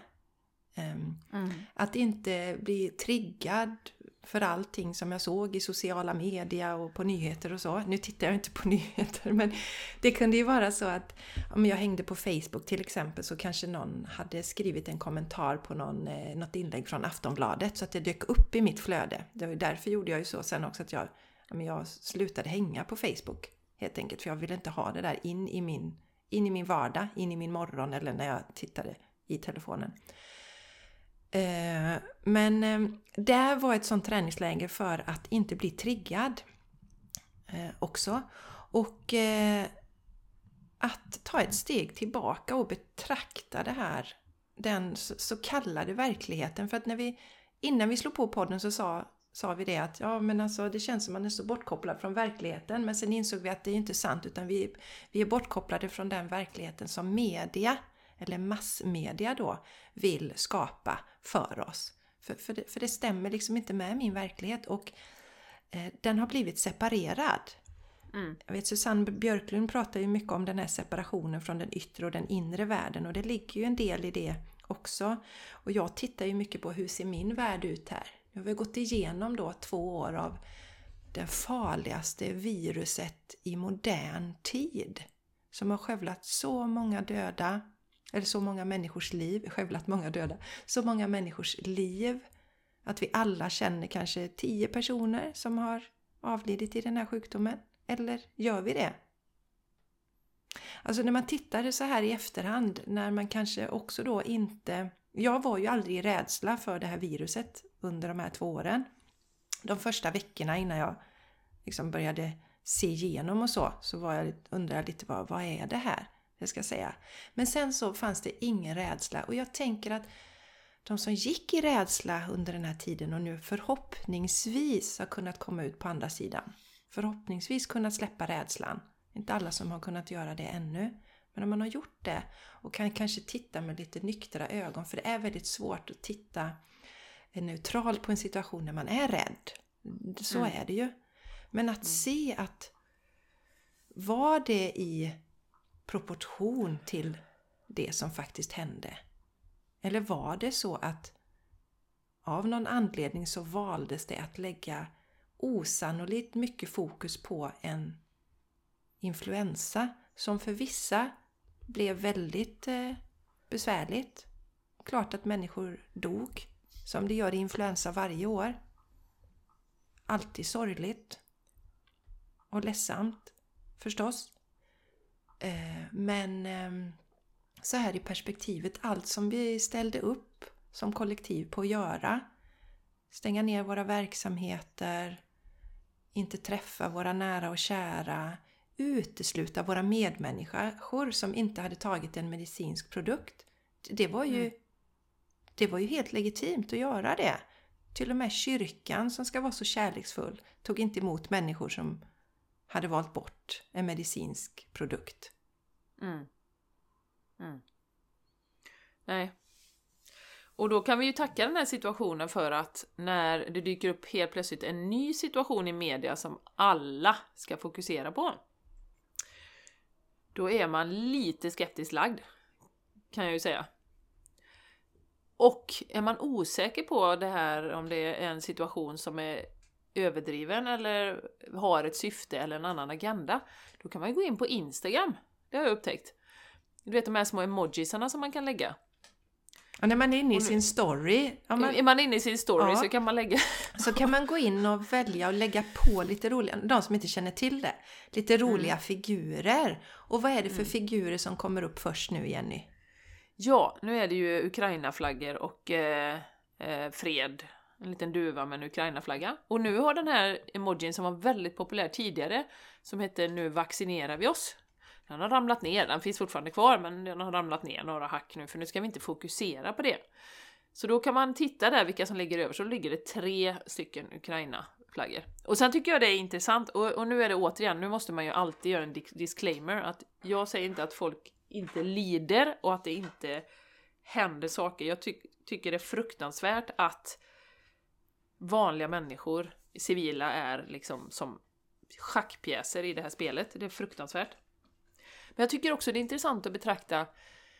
Ehm, Mm. att inte bli triggad för allting som jag såg i sociala media och på nyheter och så. Nu tittar jag inte på nyheter men det kunde ju vara så att om jag hängde på Facebook till exempel så kanske någon hade skrivit en kommentar på någon, eh, något inlägg från Aftonbladet så att det dök upp i mitt flöde. Det var därför gjorde jag ju så sen också att jag, jag slutade hänga på Facebook helt enkelt för jag ville inte ha det där in i min, in i min vardag, in i min morgon eller när jag tittade i telefonen. Eh, men eh, det var ett sånt träningsläger för att inte bli triggad eh, också. Och att ta ett steg tillbaka och betrakta det här, den så så kallade verkligheten. För att när vi, innan vi slog på podden så sa, sa vi det att ja men alltså det känns som man är så bortkopplad från verkligheten. Men sen insåg vi att det är inte sant utan vi, vi är bortkopplade från den verkligheten som media, eller massmedia då, vill skapa för oss. För, för, det, för det stämmer liksom inte med min verklighet och eh, den har blivit separerad. Mm. Jag vet Susanne Björklund pratar ju mycket om den här separationen från den yttre och den inre världen och det ligger ju en del i det också. Och jag tittar ju mycket på hur ser min värld ut här? Nu har vi gått igenom då två år av det farligaste viruset i modern tid. Som har skövlat så många döda, eller så många människors liv, skövlat många döda, så många människors liv. Att vi alla känner kanske tio personer som har avlidit i den här sjukdomen. Eller gör vi det? Alltså när man tittar så här i efterhand, när man kanske också då inte... Jag var ju aldrig i rädsla för det här viruset under de här två åren. De första veckorna innan jag liksom började se igenom och så, så var jag, undrade jag lite vad, vad är det här? Jag ska säga. Men sen så fanns det ingen rädsla och jag tänker att de som gick i rädsla under den här tiden och nu förhoppningsvis har kunnat komma ut på andra sidan. Förhoppningsvis kunnat släppa rädslan. Inte alla som har kunnat göra det ännu. Men om man har gjort det och kan kanske titta med lite nyktra ögon, för det är väldigt svårt att titta neutralt på en situation när man är rädd. Så Mm. är det ju. Men att se att var det i proportion till det som faktiskt hände? Eller var det så att av någon anledning så valdes det att lägga osannolikt mycket fokus på en influensa som för vissa blev väldigt eh, besvärligt. Klart att människor dog, som det gör i influensa varje år. Alltid sorgligt. Och ledsamt, förstås. Eh, men eh, så här i perspektivet, allt som vi ställde upp som kollektiv på att göra. Stänga ner våra verksamheter, inte träffa våra nära och kära, utesluta våra medmänniskor som inte hade tagit en medicinsk produkt. Det var ju, Mm. det var ju helt legitimt att göra det. Till och med kyrkan som ska vara så kärleksfull tog inte emot människor som hade valt bort en medicinsk produkt. Mm. Mm. Nej. Och då kan vi ju tacka den här situationen för att när det dyker upp helt plötsligt en ny situation i media som alla ska fokusera på, då är man lite skeptiskt lagd, kan jag ju säga. Och är man osäker på det här, om det är en situation som är överdriven eller har ett syfte eller en annan agenda, då kan man ju gå in på Instagram. Det har jag upptäckt. Du vet de här små emojisarna som man kan lägga. Och när man är inne i sin story, ja, man, Är man inne i sin story Ja. så kan man lägga... så kan man gå in och välja och lägga på lite roliga, de som inte känner till det, lite roliga figurer. Och vad är det för figurer som kommer upp först nu, Jenny? Ja, nu är det ju Ukraina-flaggor och eh, eh, fred. En liten duva med en Ukraina-flagga. Och nu har den här emojin som var väldigt populär tidigare, som hette Nu vaccinerar vi oss. Den har ramlat ner, den finns fortfarande kvar men den har ramlat ner några hack nu för nu ska vi inte fokusera på det. Så då kan man titta där vilka som ligger över, så ligger det tre stycken Ukraina-flaggor. Och sen tycker jag det är intressant, och, och nu är det återigen, nu måste man ju alltid göra en disclaimer, att jag säger inte att folk inte lider och att det inte händer saker. Jag ty- tycker det är fruktansvärt att vanliga människor, civila, är liksom som schackpjäser i det här spelet. Det är fruktansvärt. Men jag tycker också det är intressant att betrakta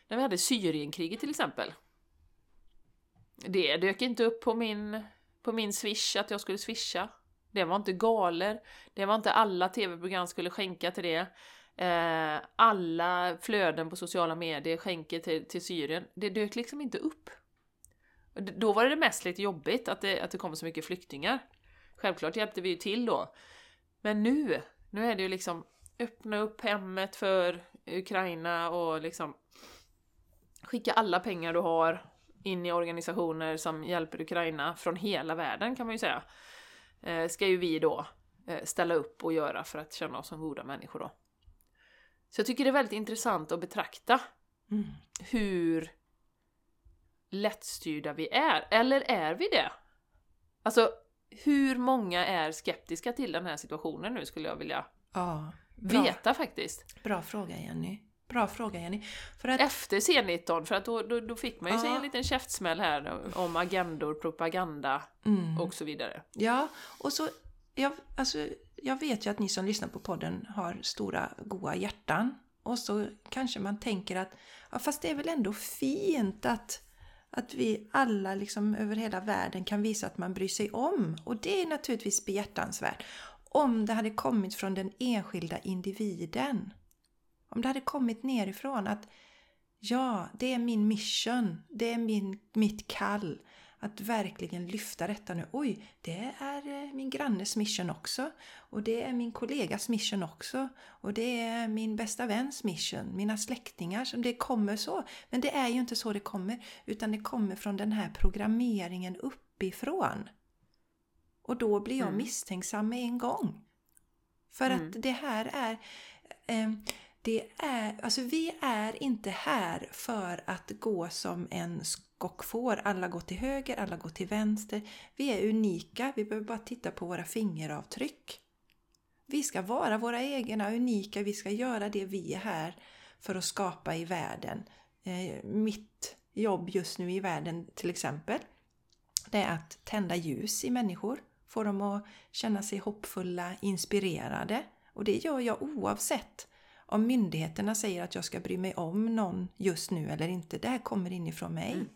när vi hade Syrienkriget till exempel. Det dök inte upp på min, på min swish att jag skulle swisha. Det var inte galer. Det var inte alla tv-program skulle skänka till det. Eh, alla flöden på sociala medier skänker till, till Syrien. Det dök liksom inte upp. Då var det mest lite jobbigt att det, att det kom så mycket flyktingar. Självklart hjälpte vi ju till då. Men nu, nu är det ju liksom öppna upp hemmet för Ukraina och liksom skicka alla pengar du har in i organisationer som hjälper Ukraina från hela världen kan man ju säga. Eh, ska ju vi då eh, ställa upp och göra för att känna oss som goda människor då. Så jag tycker det är väldigt intressant att betrakta Mm. hur lättstyrda vi är. Eller är vi det? Alltså, hur många är skeptiska till den här situationen nu skulle jag vilja Ja, veta faktiskt. bra fråga Jenny. Bra fråga Jenny. För att, Efter C19, för att då, då, då fick man ju sig Ja. en liten käftsmäll här om agendor, propaganda mm. och så vidare. Ja, och så, jag, alltså, jag vet ju att ni som lyssnar på podden har stora goa hjärtan. Och så kanske man tänker att, ja, fast det är väl ändå fint att, att vi alla liksom över hela världen kan visa att man bryr sig om. Och det är naturligtvis behjärtansvärt. Om det hade kommit från den enskilda individen. Om det hade kommit nerifrån att ja, det är min mission, det är min, mitt kall att verkligen lyfta detta nu. Oj, det är eh, min grannes mission också. Och det är min kollegas mission också. Och det är min bästa väns mission, mina släktingar. Det kommer så. Men det är ju inte så det kommer. Utan det kommer från den här programmeringen uppifrån. Och då blir jag Mm. misstänksam med en gång. För Mm. att det här är... Eh, det är, alltså vi är inte här för att gå som en och får. Alla går till höger, alla går till vänster. Vi är unika, vi behöver bara titta på våra fingeravtryck. Vi ska vara våra egna unika, vi ska göra det vi är här för att skapa i världen. Eh, mitt jobb just nu i världen till exempel, det är att tända ljus i människor. Få dem att känna sig hoppfulla, inspirerade. Och det gör jag oavsett om myndigheterna säger att jag ska bry mig om någon just nu eller inte. Det här kommer inifrån mig. Mm.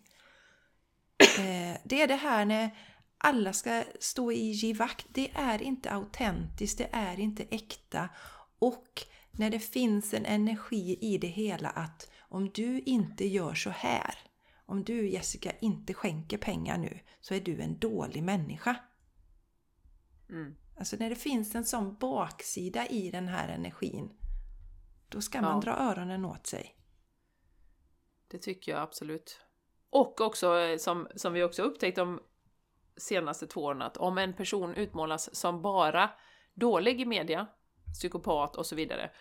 Eh, det är det här när alla ska stå i givakt. Det är inte autentiskt, det är inte äkta. Och när det finns en energi i det hela att om du inte gör så här, om du Jessica inte skänker pengar nu, så är du en dålig människa. Mm. Alltså när det finns en sån baksida i den här energin, då ska man Ja. dra öronen åt sig. Det tycker jag absolut. Och också eh, som, som vi också upptäckt de senaste två åren att om en person utmålas som bara dålig i media, psykopat och så vidare.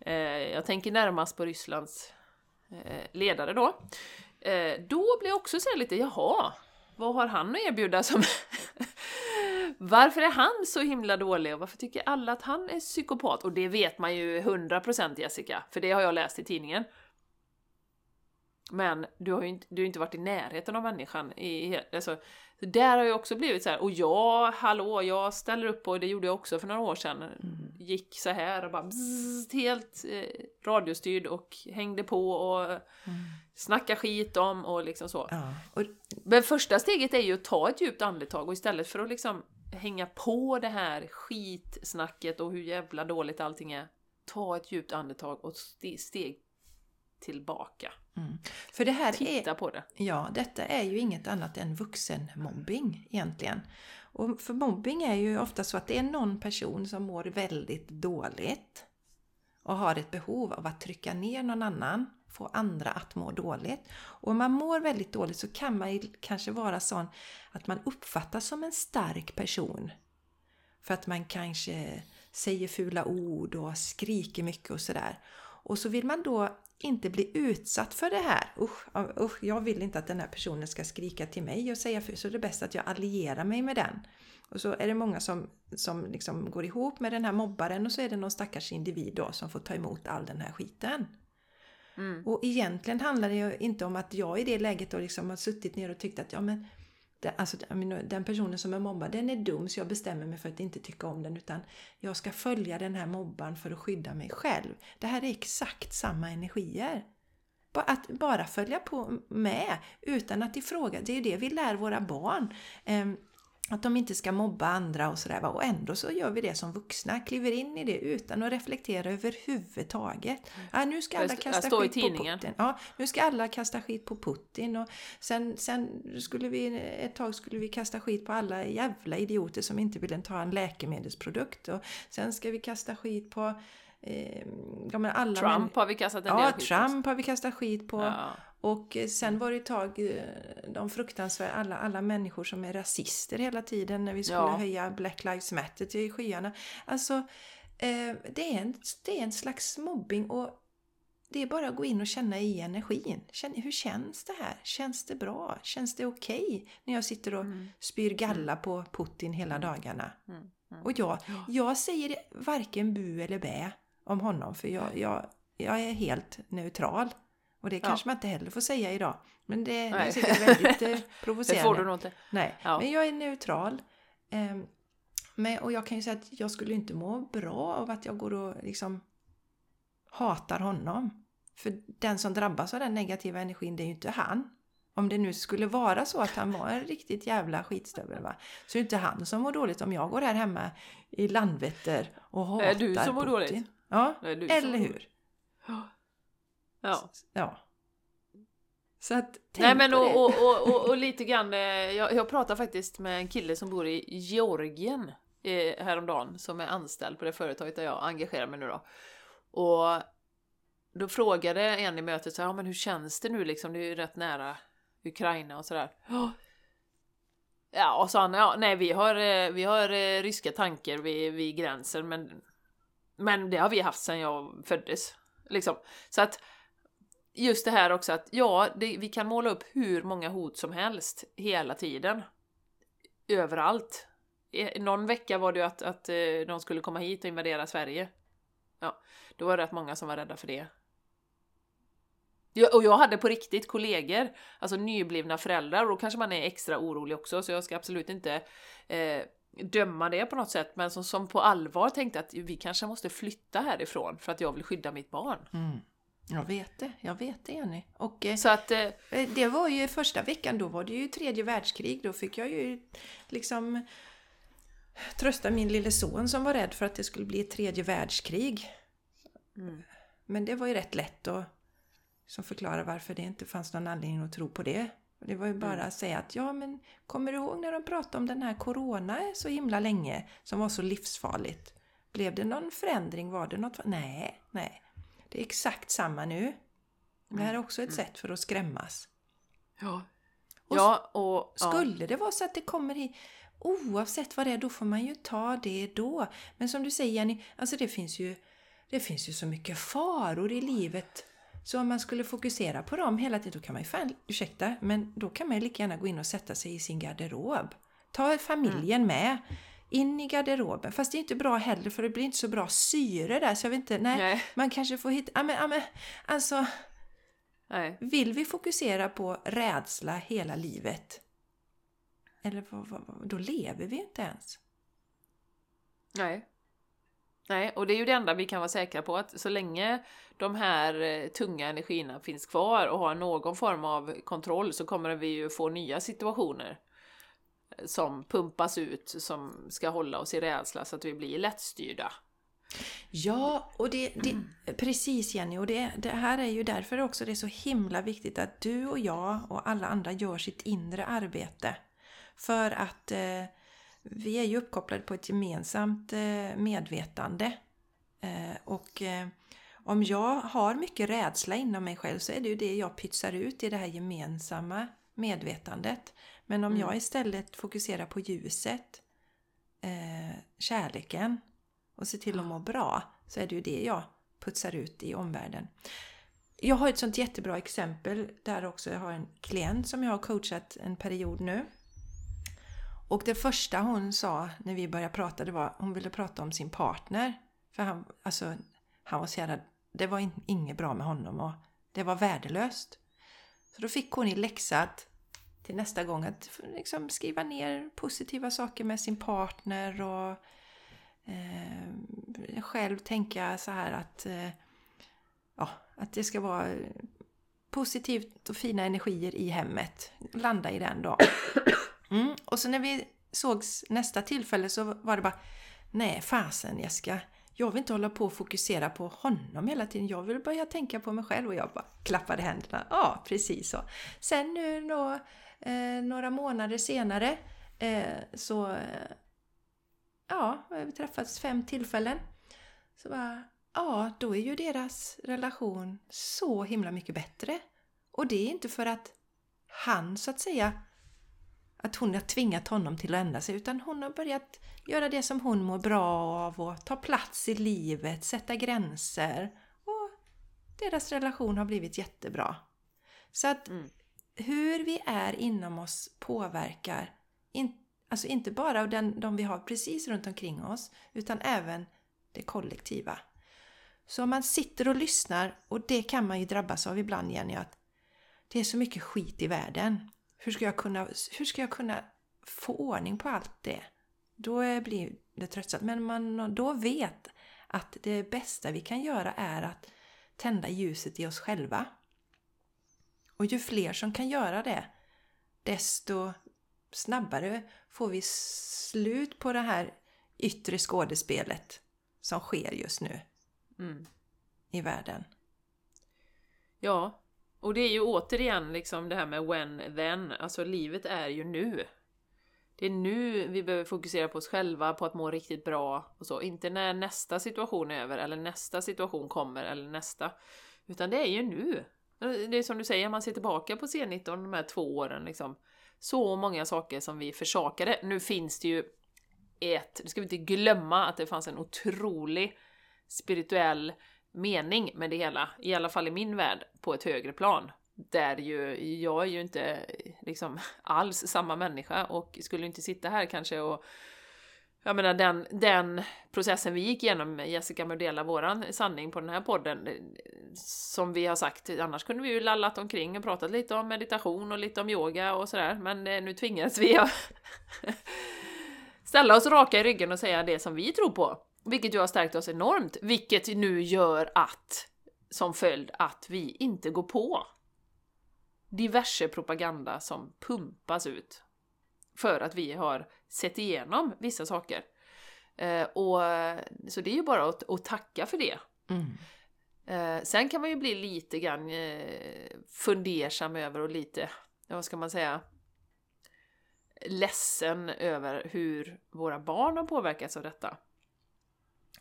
Eh, jag tänker närmast på Rysslands eh, ledare då. Eh, då blir jag också så lite, jaha, vad har han att erbjuda som... varför är han så himla dålig och varför tycker alla att han är psykopat? Och det vet man ju 100% Jessica, för det har jag läst i tidningen. Men du har ju inte, du har inte varit i närheten av människan. I, alltså, så där har jag också blivit så här. och jag, hallå, jag ställer upp och det gjorde jag också för några år sedan. Mm. Gick så här och bara bzzzt, helt eh, radiostyrd och hängde på och Mm. snacka skit om och liksom så. Ja. Och, Men första steget är ju att ta ett djupt andetag och istället för att liksom hänga på det här skitsnacket och hur jävla dåligt allting är, ta ett djupt andetag och ste- steg tillbaka. Mm. För det här är, Titta på det. ja, detta är ju inget annat än vuxenmobbing egentligen. Och för mobbing är ju ofta så att det är någon person som mår väldigt dåligt och har ett behov av att trycka ner någon annan, få andra att må dåligt. Och om man mår väldigt dåligt så kan man ju kanske vara sån att man uppfattas som en stark person. För att man kanske säger fula ord och skriker mycket och sådär. Och så vill man då inte bli utsatt för det här. Usch, usch, jag vill inte att den här personen ska skrika till mig och säga för så är det bäst att jag allierar mig med den. Och så är det många som, som liksom går ihop med den här mobbaren och så är det någon stackars individ då som får ta emot all den här skiten. Mm. Och egentligen handlar det ju inte om att jag i det läget då liksom har suttit ner och tyckt att ja men alltså, den personen som är mobbad den är dum så jag bestämmer mig för att inte tycka om den utan jag ska följa den här mobbaren för att skydda mig själv. Det här är exakt samma energier. Att bara följa på med utan att ifråga, det är ju det vi lär våra barn. Ehm, att de inte ska mobba andra och sådär. Och ändå så gör vi det som vuxna, kliver in i det utan att reflektera överhuvudtaget. Ja, nu ska alla kasta skit på. Putin. Ja, nu ska alla kasta skit på Putin. Och sen, sen skulle vi, ett tag skulle vi kasta skit på alla jävla idioter som inte vill ta en läkemedelsprodukt. Och sen ska vi kasta skit på eh, ja, Trump har vi kastat en Ja, del skit på. Trump har vi kastat skit på. Ja. Och sen var det ett tag eh, de fruktansvärda, alla, alla människor som är rasister hela tiden när vi skulle Ja. höja Black Lives Matter till skyarna. Alltså, eh, det, är en, det är en slags mobbing och det är bara att gå in och känna i energin. Känn, hur känns det här? Känns det bra? Känns det okej när jag sitter och Mm. spyr galla på Putin hela dagarna? Mm. Mm. Och jag, jag säger varken bu eller bä om honom för jag, jag, jag är helt neutral. Och det Ja. kanske man inte heller får säga idag. Men det, det är Nej. väldigt eh, Det provocerande. får du nog inte. Nej, Ja. men jag är neutral. Ehm, men, och jag kan ju säga att jag skulle inte må bra av att jag går och liksom hatar honom. För den som drabbas av den negativa energin, det är ju inte han. Om det nu skulle vara så att han var en riktigt jävla skitstövel va? Så är det inte han som mår dåligt om jag går här hemma i Landvetter och hatar Är du som mår Putin. dåligt? Ja, Det är eller hur? Ja. Ja. Så att tänk Nej men på och, det. och, och, och, och lite grann, eh, jag, jag pratade faktiskt med en kille som bor i Georgien eh, häromdagen, som är anställd på det företaget där jag engagerar mig nu då. Och då frågade en i mötet så här, ja men hur känns det nu liksom, det är ju rätt nära Ukraina och sådär. Ja. Och sa han, ja nej vi har, eh, vi har ryska tanker vid, vid gränsen men, men det har vi haft sedan jag föddes. Liksom. Så att just det här också att ja, det, vi kan måla upp hur många hot som helst hela tiden. Överallt. Någon vecka var det ju att, att eh, de skulle komma hit och invadera Sverige. Ja, då var det rätt många som var rädda för det. Jag, och jag hade på riktigt kollegor, alltså nyblivna föräldrar, och då kanske man är extra orolig också, så jag ska absolut inte eh, döma det på något sätt, men som, som på allvar tänkte att vi kanske måste flytta härifrån för att jag vill skydda mitt barn. Mm. Jag vet det, jag vet det Jenny. Och eh, Så att eh, Eh, Det var ju första veckan, då var det ju tredje världskrig. Då fick jag ju liksom trösta min lille son som var rädd för att det skulle bli ett tredje världskrig. Mm. Men det var ju rätt lätt att som förklara varför det inte fanns någon anledning att tro på det. Det var ju bara att säga att ja men kommer du ihåg när de pratade om den här corona så himla länge som var så livsfarligt? Blev det någon förändring? Var det något? Nej, nej. Det är exakt samma nu. Det här är också ett sätt för att skrämmas. Ja. Och ja, och... Ja. Skulle det vara så att det kommer hit, oavsett vad det är, då får man ju ta det då. Men som du säger Jenny, alltså det finns ju, det finns ju så mycket faror i livet. Så om man skulle fokusera på dem hela tiden, då kan man ju fan, ursäkta, men då kan man ju lika gärna gå in och sätta sig i sin garderob. Ta familjen med. In i garderoben. Fast det är inte bra heller för det blir inte så bra syre där. Så jag vet inte, nej. Nej. Man kanske får hitta... Ja men, ja, men alltså... Nej. Vill vi fokusera på rädsla hela livet? Eller vad, vad, vad, då lever vi inte ens. Nej. Nej, och det är ju det enda vi kan vara säkra på att så länge de här eh, tunga energierna finns kvar och har någon form av kontroll så kommer vi ju få nya situationer som pumpas ut som ska hålla oss i rädsla så att vi blir lättstyrda. Ja, och det, det precis Jenny, och det, det här är ju därför också det är så himla viktigt att du och jag och alla andra gör sitt inre arbete. För att eh, vi är ju uppkopplade på ett gemensamt eh, medvetande. Eh, och eh, om jag har mycket rädsla inom mig själv så är det ju det jag pytsar ut i det här gemensamma medvetandet. Men om Mm. jag istället fokuserar på ljuset, eh, kärleken och ser till att må bra så är det ju det jag putsar ut i omvärlden. Jag har ett sånt jättebra exempel där också. Jag har en klient som jag har coachat en period nu. Och det första hon sa när vi började prata det var hon ville prata om sin partner. För han, alltså, han var så jävla, det var in, inget bra med honom och det var värdelöst. Så då fick hon i läxa att till nästa gång att liksom skriva ner positiva saker med sin partner och eh, själv tänka så här att, eh, ja, att det ska vara positivt och fina energier i hemmet. Landa i den då. Mm. Och så när vi sågs nästa tillfälle så var det bara Nej fasen Jessica, jag vill inte hålla på och fokusera på honom hela tiden. Jag vill börja tänka på mig själv och jag bara klappade händerna. Ja, precis så. Sen nu då, eh, några månader senare eh, så ja, vi har träffats fem tillfällen. Så bara, ja, då är ju deras relation så himla mycket bättre. Och det är inte för att han så att säga att hon har tvingat honom till att ändra sig utan hon har börjat göra det som hon mår bra av och ta plats i livet, sätta gränser och deras relation har blivit jättebra. Så att Mm hur vi är inom oss påverkar in, alltså inte bara den, de vi har precis runt omkring oss utan även det kollektiva. Så om man sitter och lyssnar, och det kan man ju drabbas av ibland Jenny, att det är så mycket skit i världen. Hur ska jag kunna, hur ska jag kunna få ordning på allt det? Då blir det tröttsamt. Men man då vet att det bästa vi kan göra är att tända ljuset i oss själva. Och ju fler som kan göra det, desto snabbare får vi slut på det här yttre skådespelet som sker just nu Mm. i världen. Ja, och det är ju återigen liksom det här med when then, alltså livet är ju nu. Det är nu vi behöver fokusera på oss själva, på att må riktigt bra och så. Inte när nästa situation är över, eller nästa situation kommer, eller nästa. Utan det är ju nu. Det är som du säger, man ser tillbaka på C19 de här två åren liksom. Så många saker som vi försakade. Nu finns det ju ett, nu ska vi inte glömma att det fanns en otrolig spirituell mening med det hela, i alla fall i min värld, på ett högre plan. Där ju, jag är ju inte liksom alls samma människa och skulle inte sitta här kanske och jag menar den, den processen vi gick igenom med Jessica med att dela våran sanning på den här podden, eh, som vi har sagt, annars kunde vi ju lallat omkring och pratat lite om meditation och lite om yoga och sådär, men eh, nu tvingas vi att ställa oss raka i ryggen och säga det som vi tror på. Vilket ju har stärkt oss enormt, vilket nu gör att, som följd, att vi inte går på diverse propaganda som pumpas ut. För att vi har sett igenom vissa saker. Eh, och, så det är ju bara att, att tacka för det. Mm. Eh, sen kan man ju bli lite grann eh, fundersam över och lite, vad ska man säga, ledsen över hur våra barn har påverkats av detta.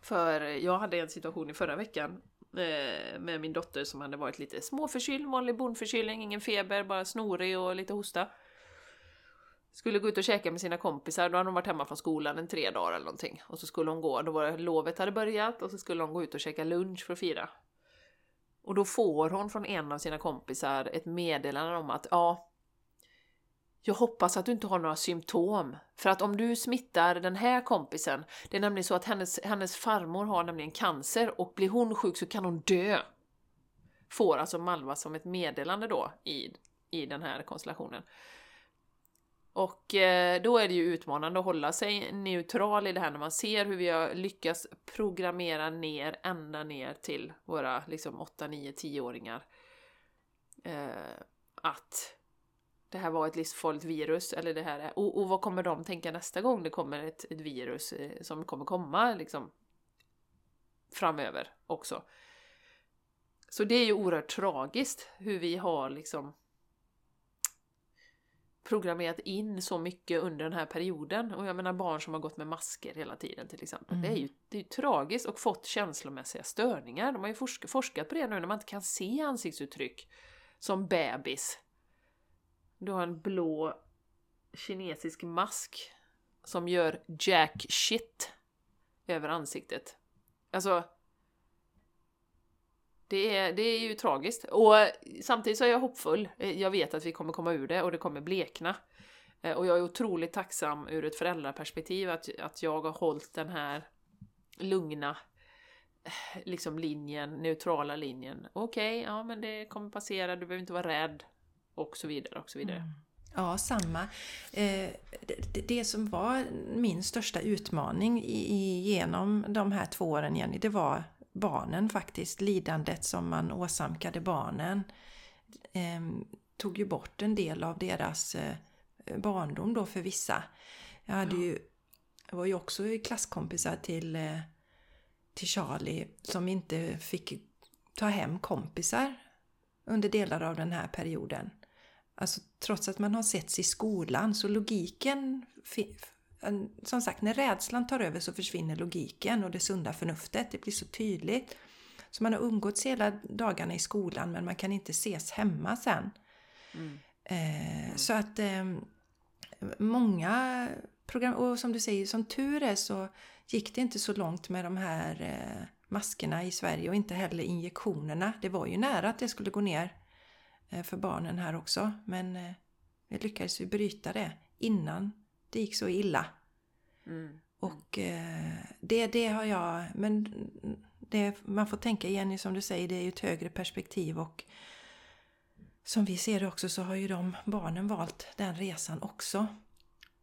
För jag hade en situation i förra veckan eh, med min dotter som hade varit lite småförkyld, vanlig bondförkylning, ingen feber, bara snorig och lite hosta. Skulle gå ut och käka med sina kompisar, då hade hon varit hemma från skolan en tre dagar eller någonting. Och så skulle hon gå, då var det, lovet hade börjat och så skulle hon gå ut och käka lunch för att fira. Och då får hon från en av sina kompisar ett meddelande om att ja, jag hoppas att du inte har några symptom. För att om du smittar den här kompisen, det är nämligen så att hennes, hennes farmor har nämligen cancer och blir hon sjuk så kan hon dö. får alltså Malva som ett meddelande då i, i den här konstellationen. Och eh, då är det ju utmanande att hålla sig neutral i det här när man ser hur vi har lyckats programmera ner ända ner till våra liksom 8, 9, 10-åringar. Eh, att det här var ett livsfarligt virus, eller det här är, och, och, vad kommer de tänka nästa gång det kommer ett, ett virus eh, som kommer komma liksom framöver också. Så det är ju oerhört tragiskt hur vi har liksom programmerat in så mycket under den här perioden. Och jag menar barn som har gått med masker hela tiden till exempel. Mm. Det är ju det är ju tragiskt och fått känslomässiga störningar. De har ju forsk forskat på det nu när man inte kan se ansiktsuttryck som bebis. Du har en blå kinesisk mask som gör jack shit över ansiktet. Alltså, det är, det är ju tragiskt. Och samtidigt så är jag hoppfull. Eh, jag vet att vi kommer komma ur det och det kommer blekna. Eh, och jag är otroligt tacksam ur ett föräldraperspektiv att, att jag har hållit den här lugna eh, liksom linjen, neutrala linjen. Okej, okay, ja men det kommer passera, du behöver inte vara rädd. Och så vidare och så vidare. Mm. Ja, samma. Det, som var min största utmaning genom de här två åren, Jenny, det var barnen faktiskt. Lidandet som man åsamkade barnen eh, tog ju bort en del av deras eh, barndom då för vissa. Jag hade ja. ju, jag var ju också klasskompisar till, eh, till Charlie som inte fick ta hem kompisar under delar av den här perioden. Alltså trots att man har setts i skolan så logiken som sagt, när rädslan tar över så försvinner logiken och det sunda förnuftet. Det blir så tydligt. Så man har umgåtts hela dagarna i skolan men man kan inte ses hemma sen. Mm. Eh. Så att eh, många program, och som du säger, som tur är så gick det inte så långt med de här eh, maskerna i Sverige och inte heller injektionerna. Det var ju nära att det skulle gå ner eh, för barnen här också men eh, vi lyckades ju bryta det innan det gick så illa. Mm. Och eh, det, det har jag... Men det, man får tänka igen, som du säger, det är ju ett högre perspektiv och som vi ser det också så har ju de barnen valt den resan också.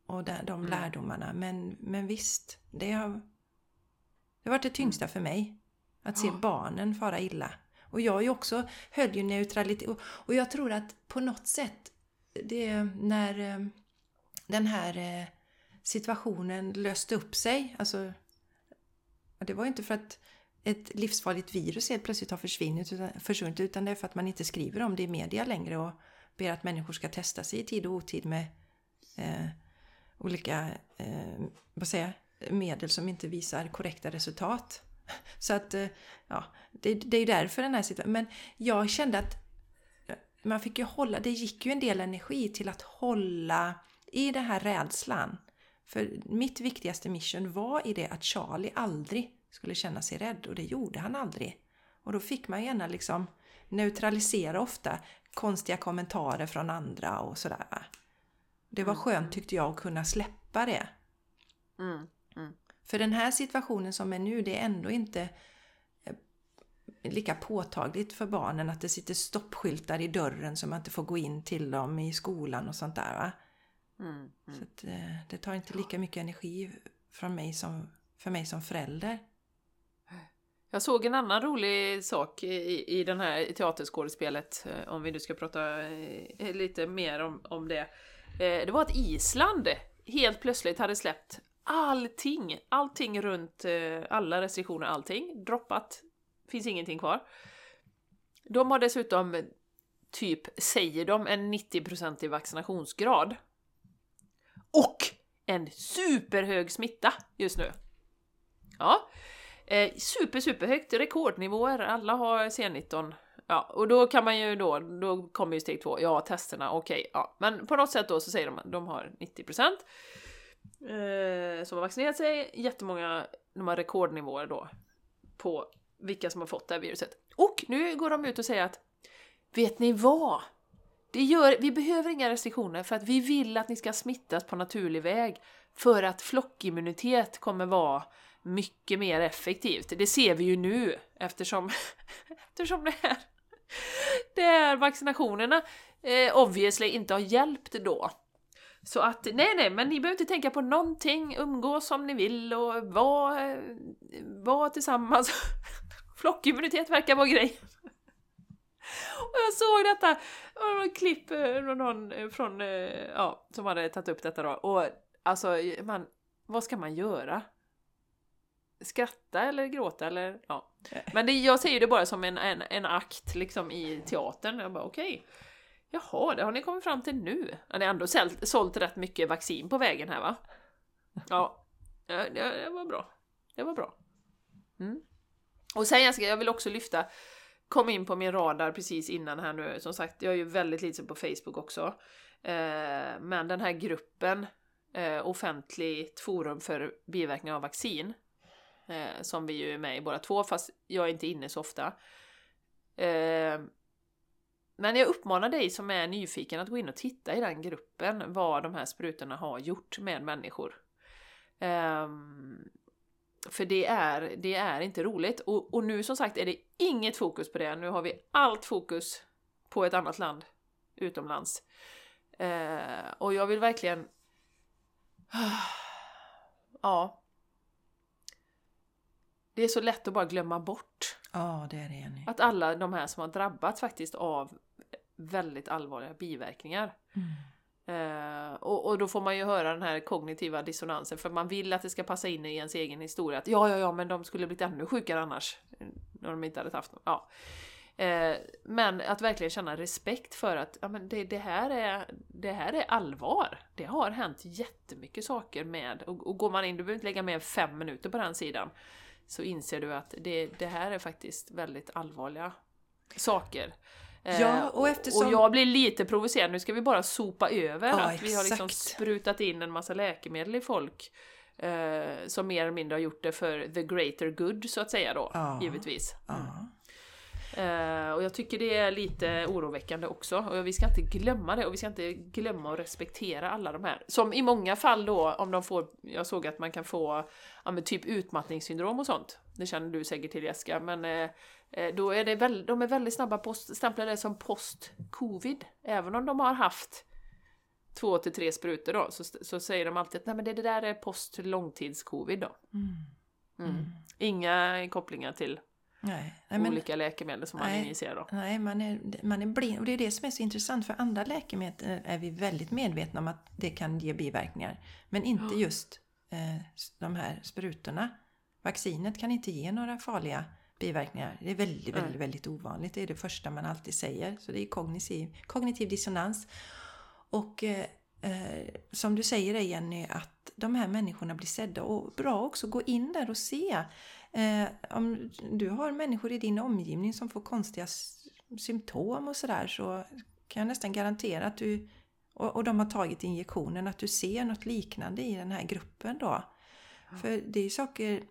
Och de, de mm. lärdomarna. Men, men visst, det har, det har varit det tyngsta mm. för mig. Att se ja. barnen fara illa. Och jag ju också höll ju neutralitet. Och, och jag tror att på något sätt, det när eh, den här eh, situationen löste upp sig. Alltså, det var inte för att ett livsfarligt virus helt plötsligt har försvunnit utan, försvunnit utan det är för att man inte skriver om det i media längre och ber att människor ska testa sig i tid och otid med eh, olika eh, vad säger, medel som inte visar korrekta resultat. Så att, eh, ja, det, det är ju därför den här situationen. Men jag kände att man fick ju hålla, det gick ju en del energi till att hålla i den här rädslan. För mitt viktigaste mission var i det att Charlie aldrig skulle känna sig rädd och det gjorde han aldrig. Och då fick man gärna liksom neutralisera ofta konstiga kommentarer från andra och sådär. Det var mm, skönt tyckte jag att kunna släppa det. Mm, mm. För den här situationen som är nu, det är ändå inte eh, lika påtagligt för barnen att det sitter stoppskyltar i dörren så man inte får gå in till dem i skolan och sånt där. Va? Mm, mm. Så att, eh, det tar inte lika mycket energi från mig som, för mig som förälder. Jag såg en annan rolig sak i, i den här teaterskådespelet, eh, om vi nu ska prata eh, lite mer om, om det. Det var att Island helt plötsligt hade släppt allting, allting runt alla restriktioner, allting, droppat, finns ingenting kvar. De har dessutom typ, säger de, en 90% vaccinationsgrad och en superhög smitta just nu. Ja, eh, super superhögt, rekordnivåer, alla har C19. Ja, och då kan man ju då, då kommer ju steg två, ja testerna, okej, okay, ja. Men på något sätt då så säger de att de har 90% eh, som har vaccinerat sig, jättemånga, de har rekordnivåer då på vilka som har fått det här viruset. Och nu går de ut och säger att Vet ni vad? Det gör, vi behöver inga restriktioner för att vi vill att ni ska smittas på naturlig väg. För att flockimmunitet kommer vara mycket mer effektivt. Det ser vi ju nu eftersom, eftersom det här där vaccinationerna eh, obviously inte har hjälpt då. Så att nej, nej, men ni behöver inte tänka på någonting, umgås som ni vill och vara eh, var tillsammans. Flockimmunitet verkar vara grejen. Och jag såg detta, och något klipp eh, från någon eh, från, eh, ja, som hade tagit upp detta då. Och alltså, man, vad ska man göra? Skratta eller gråta eller ja. Men det, jag ser det bara som en, en, en akt liksom i teatern. Jag bara okej. Okay. Jaha, det har ni kommit fram till nu. Ni har ändå sålt, sålt rätt mycket vaccin på vägen här va? Ja, det, det var bra. Det var bra. Mm. Och sen jag, ska, jag vill också lyfta, kom in på min radar precis innan här nu, som sagt, jag är ju väldigt liten på Facebook också. Eh, men den här gruppen, eh, offentligt forum för biverkningar av vaccin, eh, som vi ju är med i båda två, fast jag är inte inne så ofta. Eh, men jag uppmanar dig som är nyfiken att gå in och titta i den gruppen vad de här sprutorna har gjort med människor. Eh, för det är, det är inte roligt. Och, och, nu som sagt är det inget fokus på det. Nu har vi allt fokus på ett annat land utomlands. Uh, och jag vill verkligen... ja. Det är så lätt att bara glömma bort. Ja, det är det Jenny. Att alla de här som har drabbats faktiskt av väldigt allvarliga biverkningar. Mm. Uh, och, och, då får man ju höra den här kognitiva dissonansen för man vill att det ska passa in i ens egen historia. Att ja, ja, ja, men de skulle blivit ännu sjukare annars. Eh, när de inte hade haft någon. Ja. Uh, men att verkligen känna respekt för att ja, men det, det, här är, det här är allvar. Det har hänt jättemycket saker med, och, och går man in, du behöver inte lägga mer än fem minuter på den sidan, så inser du att det, det här är faktiskt väldigt allvarliga saker. Ja, eh, och, eftersom... och jag blir lite provocerad, nu ska vi bara sopa över ja, att vi har liksom sprutat in en massa läkemedel i folk. Eh, som mer eller mindre har gjort det för the greater good så att säga då, ja, givetvis. Ja. Uh, och jag tycker det är lite oroväckande också. Och vi ska inte glömma det och vi ska inte glömma att respektera alla de här. Som i många fall då, om de får, jag såg att man kan få ja, men typ utmattningssyndrom och sånt. Det känner du säkert till Jessica, men uh, då är det väl, de är väldigt snabba på att stämpla det som post-covid. Även om de har haft två till tre sprutor då, så, så säger de alltid att Nej, men det, det där är post-långtids-covid då. Mm. Mm. Mm. Inga kopplingar till Nej, nej, men, olika läkemedel som man nej, injicerar. Då. Nej, man är, man är blind. Och det är det som är så intressant. För andra läkemedel är vi väldigt medvetna om att det kan ge biverkningar. Men inte just eh, de här sprutorna. Vaccinet kan inte ge några farliga biverkningar. Det är väldigt, väldigt, mm. väldigt ovanligt. Det är det första man alltid säger. Så det är kognitiv, kognitiv dissonans. Och eh, eh, som du säger Jenny, att de här människorna blir sedda. Och bra också, gå in där och se. Eh, om du har människor i din omgivning som får konstiga symptom och sådär så kan jag nästan garantera att du och, och de har tagit injektionen, att du ser något liknande i den här gruppen då. Ja. För det är saker...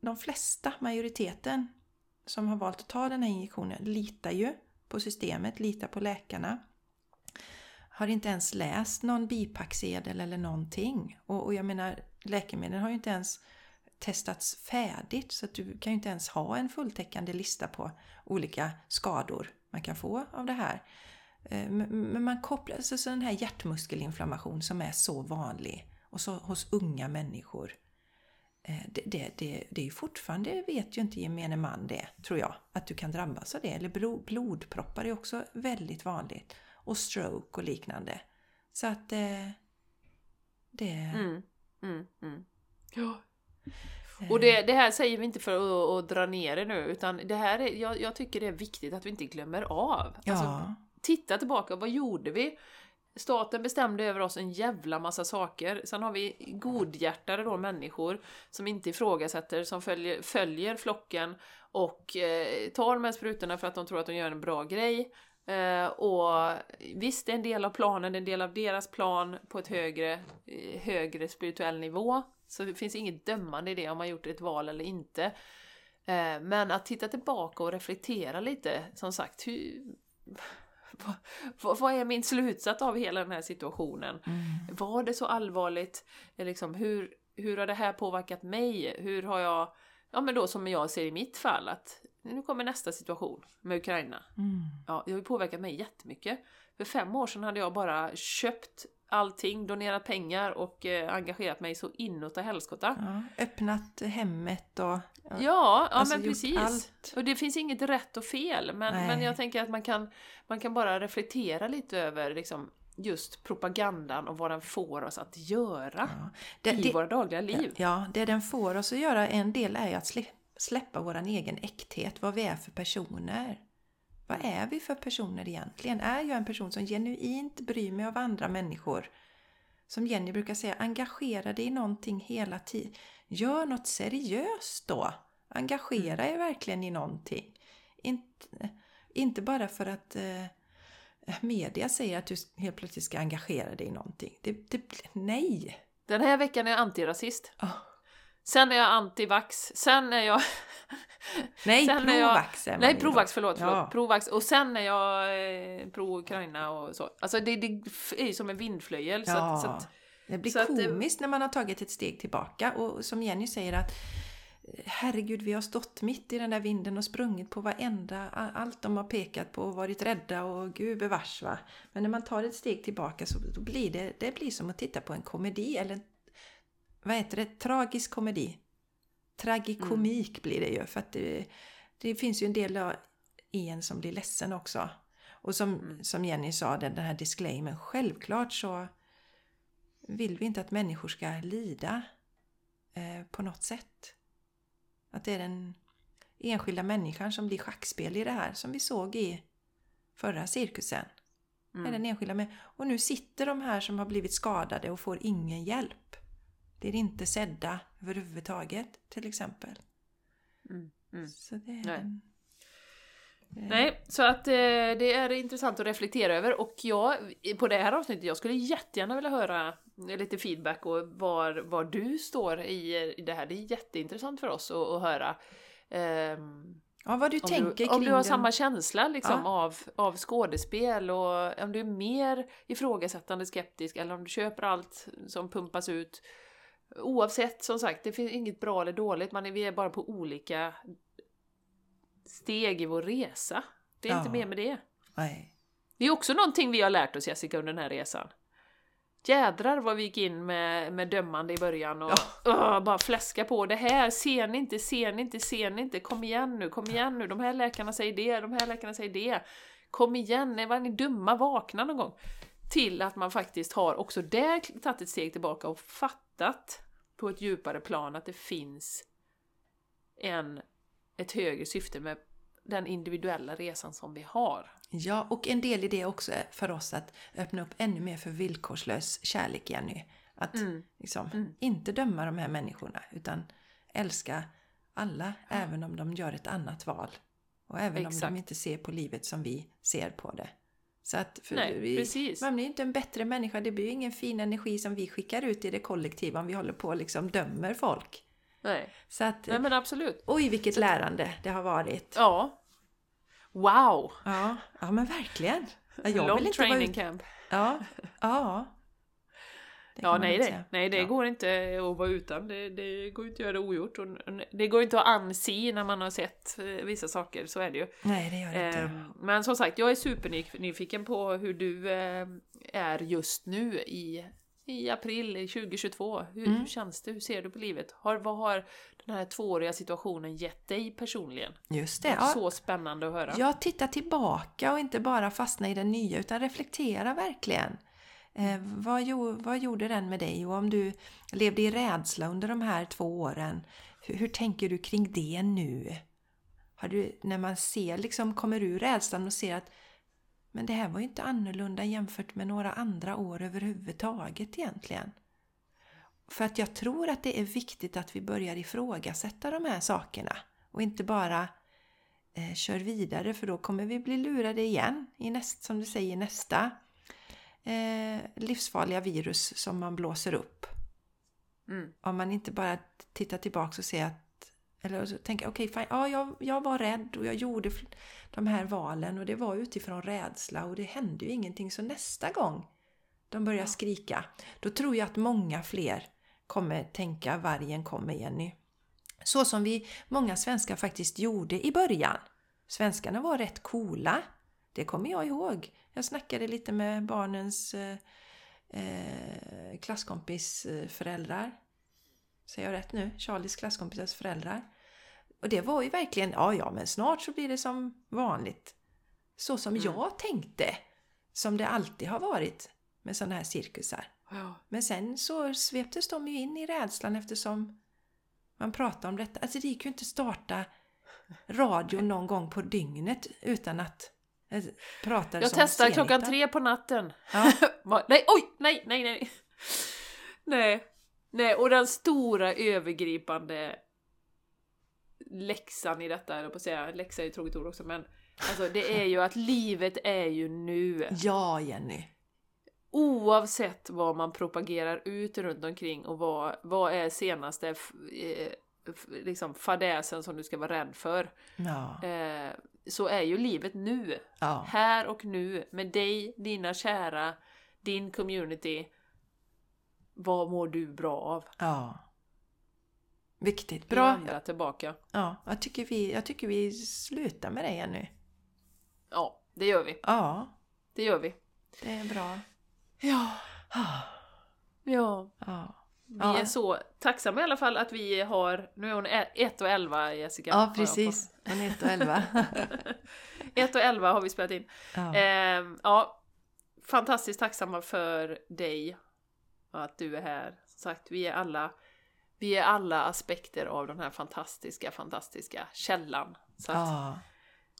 De flesta, majoriteten, som har valt att ta den här injektionen litar ju på systemet, litar på läkarna. Har inte ens läst någon bipacksedel eller någonting. Och, och jag menar, läkemedel har ju inte ens testats färdigt så att du kan ju inte ens ha en fulltäckande lista på olika skador man kan få av det här. Eh, men man kopplar, alltså så den här hjärtmuskelinflammation som är så vanlig och så hos unga människor. Eh, det, det, det, det är fortfarande, vet ju inte gemene man det, tror jag, att du kan drabbas av det. Eller blodproppar är också väldigt vanligt. Och stroke och liknande. Så att eh, det... Mm, mm, mm. Ja, och det, det, här säger vi inte för att, att, dra ner det nu, utan det här är, jag, jag, tycker det är viktigt att vi inte glömmer av. Ja. Alltså, titta tillbaka, vad gjorde vi? Staten bestämde över oss en jävla massa saker. Sen har vi godhjärtade då människor som inte ifrågasätter, som följer, följer flocken och eh, tar de här sprutorna för att de tror att de gör en bra grej. Eh, och visst, det är en del av planen, det är en del av deras plan på ett högre, eh, högre spirituell nivå. Så det finns inget dömande i det om man gjort ett val eller inte. Eh, men att titta tillbaka och reflektera lite, som sagt, hur, vad, vad, är min slutsats av hela den här situationen? Mm. Var det så allvarligt? Liksom, hur, hur har det här påverkat mig? Hur har jag, ja men då som jag ser i mitt fall, att nu kommer nästa situation med Ukraina. Mm. Ja, det har ju påverkat mig jättemycket. För fem år sedan hade jag bara köpt allting, donerat pengar och eh, engagerat mig så inåt och helskotta. Ja, öppnat hemmet och... Ja, ja Alltså, men precis. allt. Och det finns inget rätt och fel, men, Nej. men jag tänker att man kan, man kan bara reflektera lite över liksom, just propagandan och vad den får oss att göra Ja. Det, i det, våra dagliga liv. ja, det den får oss att göra, en del är ju att slä- släppa våran egen äkthet, vad vi är för personer. Vad är vi för personer egentligen? Är jag en person som genuint bryr mig av andra människor? Som Jenny brukar säga, engagera dig i någonting hela tiden. Gör något seriöst då. Engagera er verkligen i någonting. Inte, inte bara för att eh, media säger att du helt plötsligt ska engagera dig i någonting. Det, det, nej! Den här veckan är jag antirasist. Ah. Sen är jag antivax. Sen är jag... Nej, Sen jag- provax är man Nej, provax, förlåt. förlåt. Ja. Provax. Och sen är jag eh, pro-Ukraina och så. Alltså det, det är ju som en vindflöjel. Så Ja, att, så att, det blir så att det- komiskt när man har tagit ett steg tillbaka och som Jenny säger att eh, Herregud, vi har stått mitt i den där vinden och sprungit på varenda, allt de har pekat på och varit rädda och gud bevars va. Men när man tar ett steg tillbaka så blir det, det blir som att titta på en komedi eller vad heter det, tragisk komedi. Tragikomik blir det ju för att det, det finns ju en del av- i en som blir ledsen också. Och som, Mm. som Jenny sa, den, den här disclaimen, självklart så vill vi inte att människor ska lida eh, på något sätt. Att det är den enskilda människan som blir schackspel i det här, som vi såg i förra cirkusen. Är mm. den enskilda. Och nu sitter de här som har blivit skadade och får ingen hjälp. Blir inte sedda överhuvudtaget, till exempel. Mm, mm. Så det är Nej. en- är- Nej, så att eh, det är intressant att reflektera över och jag, på det här avsnittet, jag skulle jättegärna vilja höra lite feedback och var, var du står i, i det här. Det är jätteintressant för oss att, att höra. Ehm, Ja, vad du om tänker du, kring om du har den. samma känsla liksom, Ja. av, av skådespel och om du är mer ifrågasättande skeptisk eller om du köper allt som pumpas ut. Oavsett, som sagt, det finns inget bra eller dåligt, man är, vi är bara på olika steg i vår resa. Det är inte Ja. mer med det. Nej. Det är också någonting vi har lärt oss Jessica under den här resan. Jädrar vad vi gick in med, med dömande i början och "Åh, bara fläska på det här, ser ni inte, ser ni inte, ser ni inte, kom igen nu, kom igen nu, de här läkarna säger det, de här läkarna säger det. Kom igen, nej, var ni dumma, vakna någon gång. Till att man faktiskt har också där tagit ett steg tillbaka och fattat på ett djupare plan att det finns en, ett högre syfte med den individuella resan som vi har. Ja, och en del i det också är för oss att öppna upp ännu mer för villkorslös kärlek, Jenny. Att Mm. liksom, Mm. inte döma de här människorna, utan älska alla, även om de gör ett annat val. Och även om Exakt. de inte ser på livet som vi ser på det. Så att Nej, vi, precis. man blir inte en bättre människa, det blir ju ingen fin energi som vi skickar ut i det kollektiva om vi håller på och liksom dömer folk. Nej. Så att, Nej men absolut. oj vilket lärande det har varit. Ja. Wow! Ja, ja men verkligen. Ja, Jag Long vill inte vara training ute. camp. Ja, ja. Ja, nej det, nej, det Ja. går inte att vara utan. Det, det går inte att göra det ogjort. Och det går inte att anse när man har sett eh, vissa saker, så är det ju. Nej, det gör det inte. Ehm, Men som sagt, jag är supernyfiken på hur du eh, är just nu i, i april 2022. Hur, Mm. hur känns det? Hur ser du på livet? Har, vad har den här tvååriga situationen gett dig personligen? Just det. Det Ja, Så spännande att höra. Jag tittar tillbaka och inte bara fastna i det nya utan reflektera verkligen. Eh, vad, jo, vad gjorde den med dig? Och om du levde i rädsla under de här två åren, hur, hur tänker du kring det nu? Har du, när man ser, liksom kommer ur rädslan och ser att men det här var ju inte annorlunda jämfört med några andra år överhuvudtaget egentligen. För att jag tror att det är viktigt att vi börjar ifrågasätta de här sakerna och inte bara eh, kör vidare för då kommer vi bli lurade igen i näst, som du säger nästa eh, livsfarliga virus som man blåser upp. Mm. Om man inte bara tittar tillbaka och ser att eller så tänker okej, fine, ja, jag, jag var rädd och jag gjorde de här valen och det var utifrån rädsla och det hände ju ingenting. Så nästa gång de börjar Ja. skrika, då tror jag att många fler kommer tänka vargen kommer Jenny. Så som vi, många svenskar faktiskt gjorde i början. Svenskarna var rätt coola. Det kommer jag ihåg. Jag snackade lite med barnens eh, eh, klasskompis eh, föräldrar. Säger jag rätt nu? Charlies klasskompisars föräldrar. Och det var ju verkligen, ja ja men snart så blir det som vanligt. Så som Mm. jag tänkte. Som det alltid har varit med sådana här cirkusar. Ja. Men sen så sveptes de ju in i rädslan eftersom man pratade om detta. Alltså det gick ju inte starta radio någon gång på dygnet utan att Jag som testar klockan tre på natten. Ja. Nej, oj! Nej, nej, nej. Nej. Nej, och den stora övergripande läxan i detta, eller på att säga, läxa är ju ett tråkigt ord också, men alltså det är ju att livet är ju nu. ja, Jenny. Oavsett vad man propagerar ut runt omkring och vad, vad är senaste eh, liksom fadäsen som du ska vara rädd för. Ja. Eh, så är ju livet nu. ja. Här och nu med dig, dina kära, din community. Vad mår du bra av? ja. Viktigt. Vi Bra. vandrar tillbaka. Ja, jag tycker, vi, jag tycker vi slutar med det Jenny. Ja, det gör vi. Ja, Det gör vi. det är bra. Ja, Ah, ja. Ja, Vi Ja. är så tacksamma i alla fall att vi har, nu är hon 1 och 11 Jessica. ja precis. Hon är 1 och 11. på. 1 och 11 har vi spelat in. Ja. Ehm, ja, fantastiskt tacksamma för dig. Att du är här. Som sagt, vi är alla vi är alla aspekter av den här fantastiska, fantastiska källan. Så att, Ja.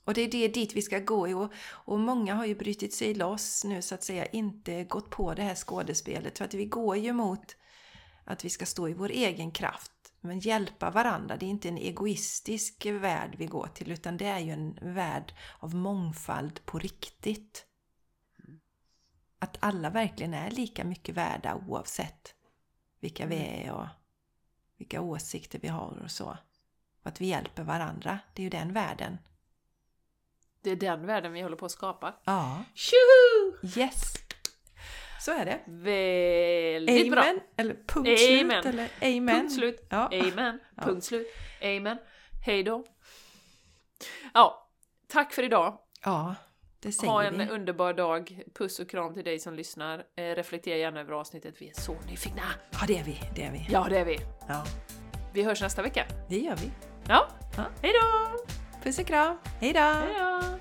Och det är det dit vi ska gå i. Och, och många har ju brutit sig loss nu så att säga, inte gått på det här skådespelet. För att vi går ju mot att vi ska stå i vår egen kraft. Men hjälpa varandra. Det är inte en egoistisk värld vi går till utan det är ju en värld av mångfald på riktigt. Att alla verkligen är lika mycket värda oavsett vilka vi är och vilka åsikter vi har och så. Och att vi hjälper varandra. Det är ju den världen. det är den världen vi håller på att skapa. Ja. Tjoho! Yes! Så är det. Väldigt bra! Amen. Eller punkt slut. Amen. Eller amen. Punkt slut. Ja. Amen. Punkt slut. Amen. Hej då. Ja, tack för idag. ja, det säger Ha en vi. underbar dag. Puss och kram till dig som lyssnar. Eh, reflektera gärna över avsnittet. Vi är så nyfikna. Ja, det är vi. Det är vi. Ja, det är vi. Ja, Vi hörs nästa vecka. det gör vi. Ja, Ja. hej då! Puss och kram. Hej då! Hej då!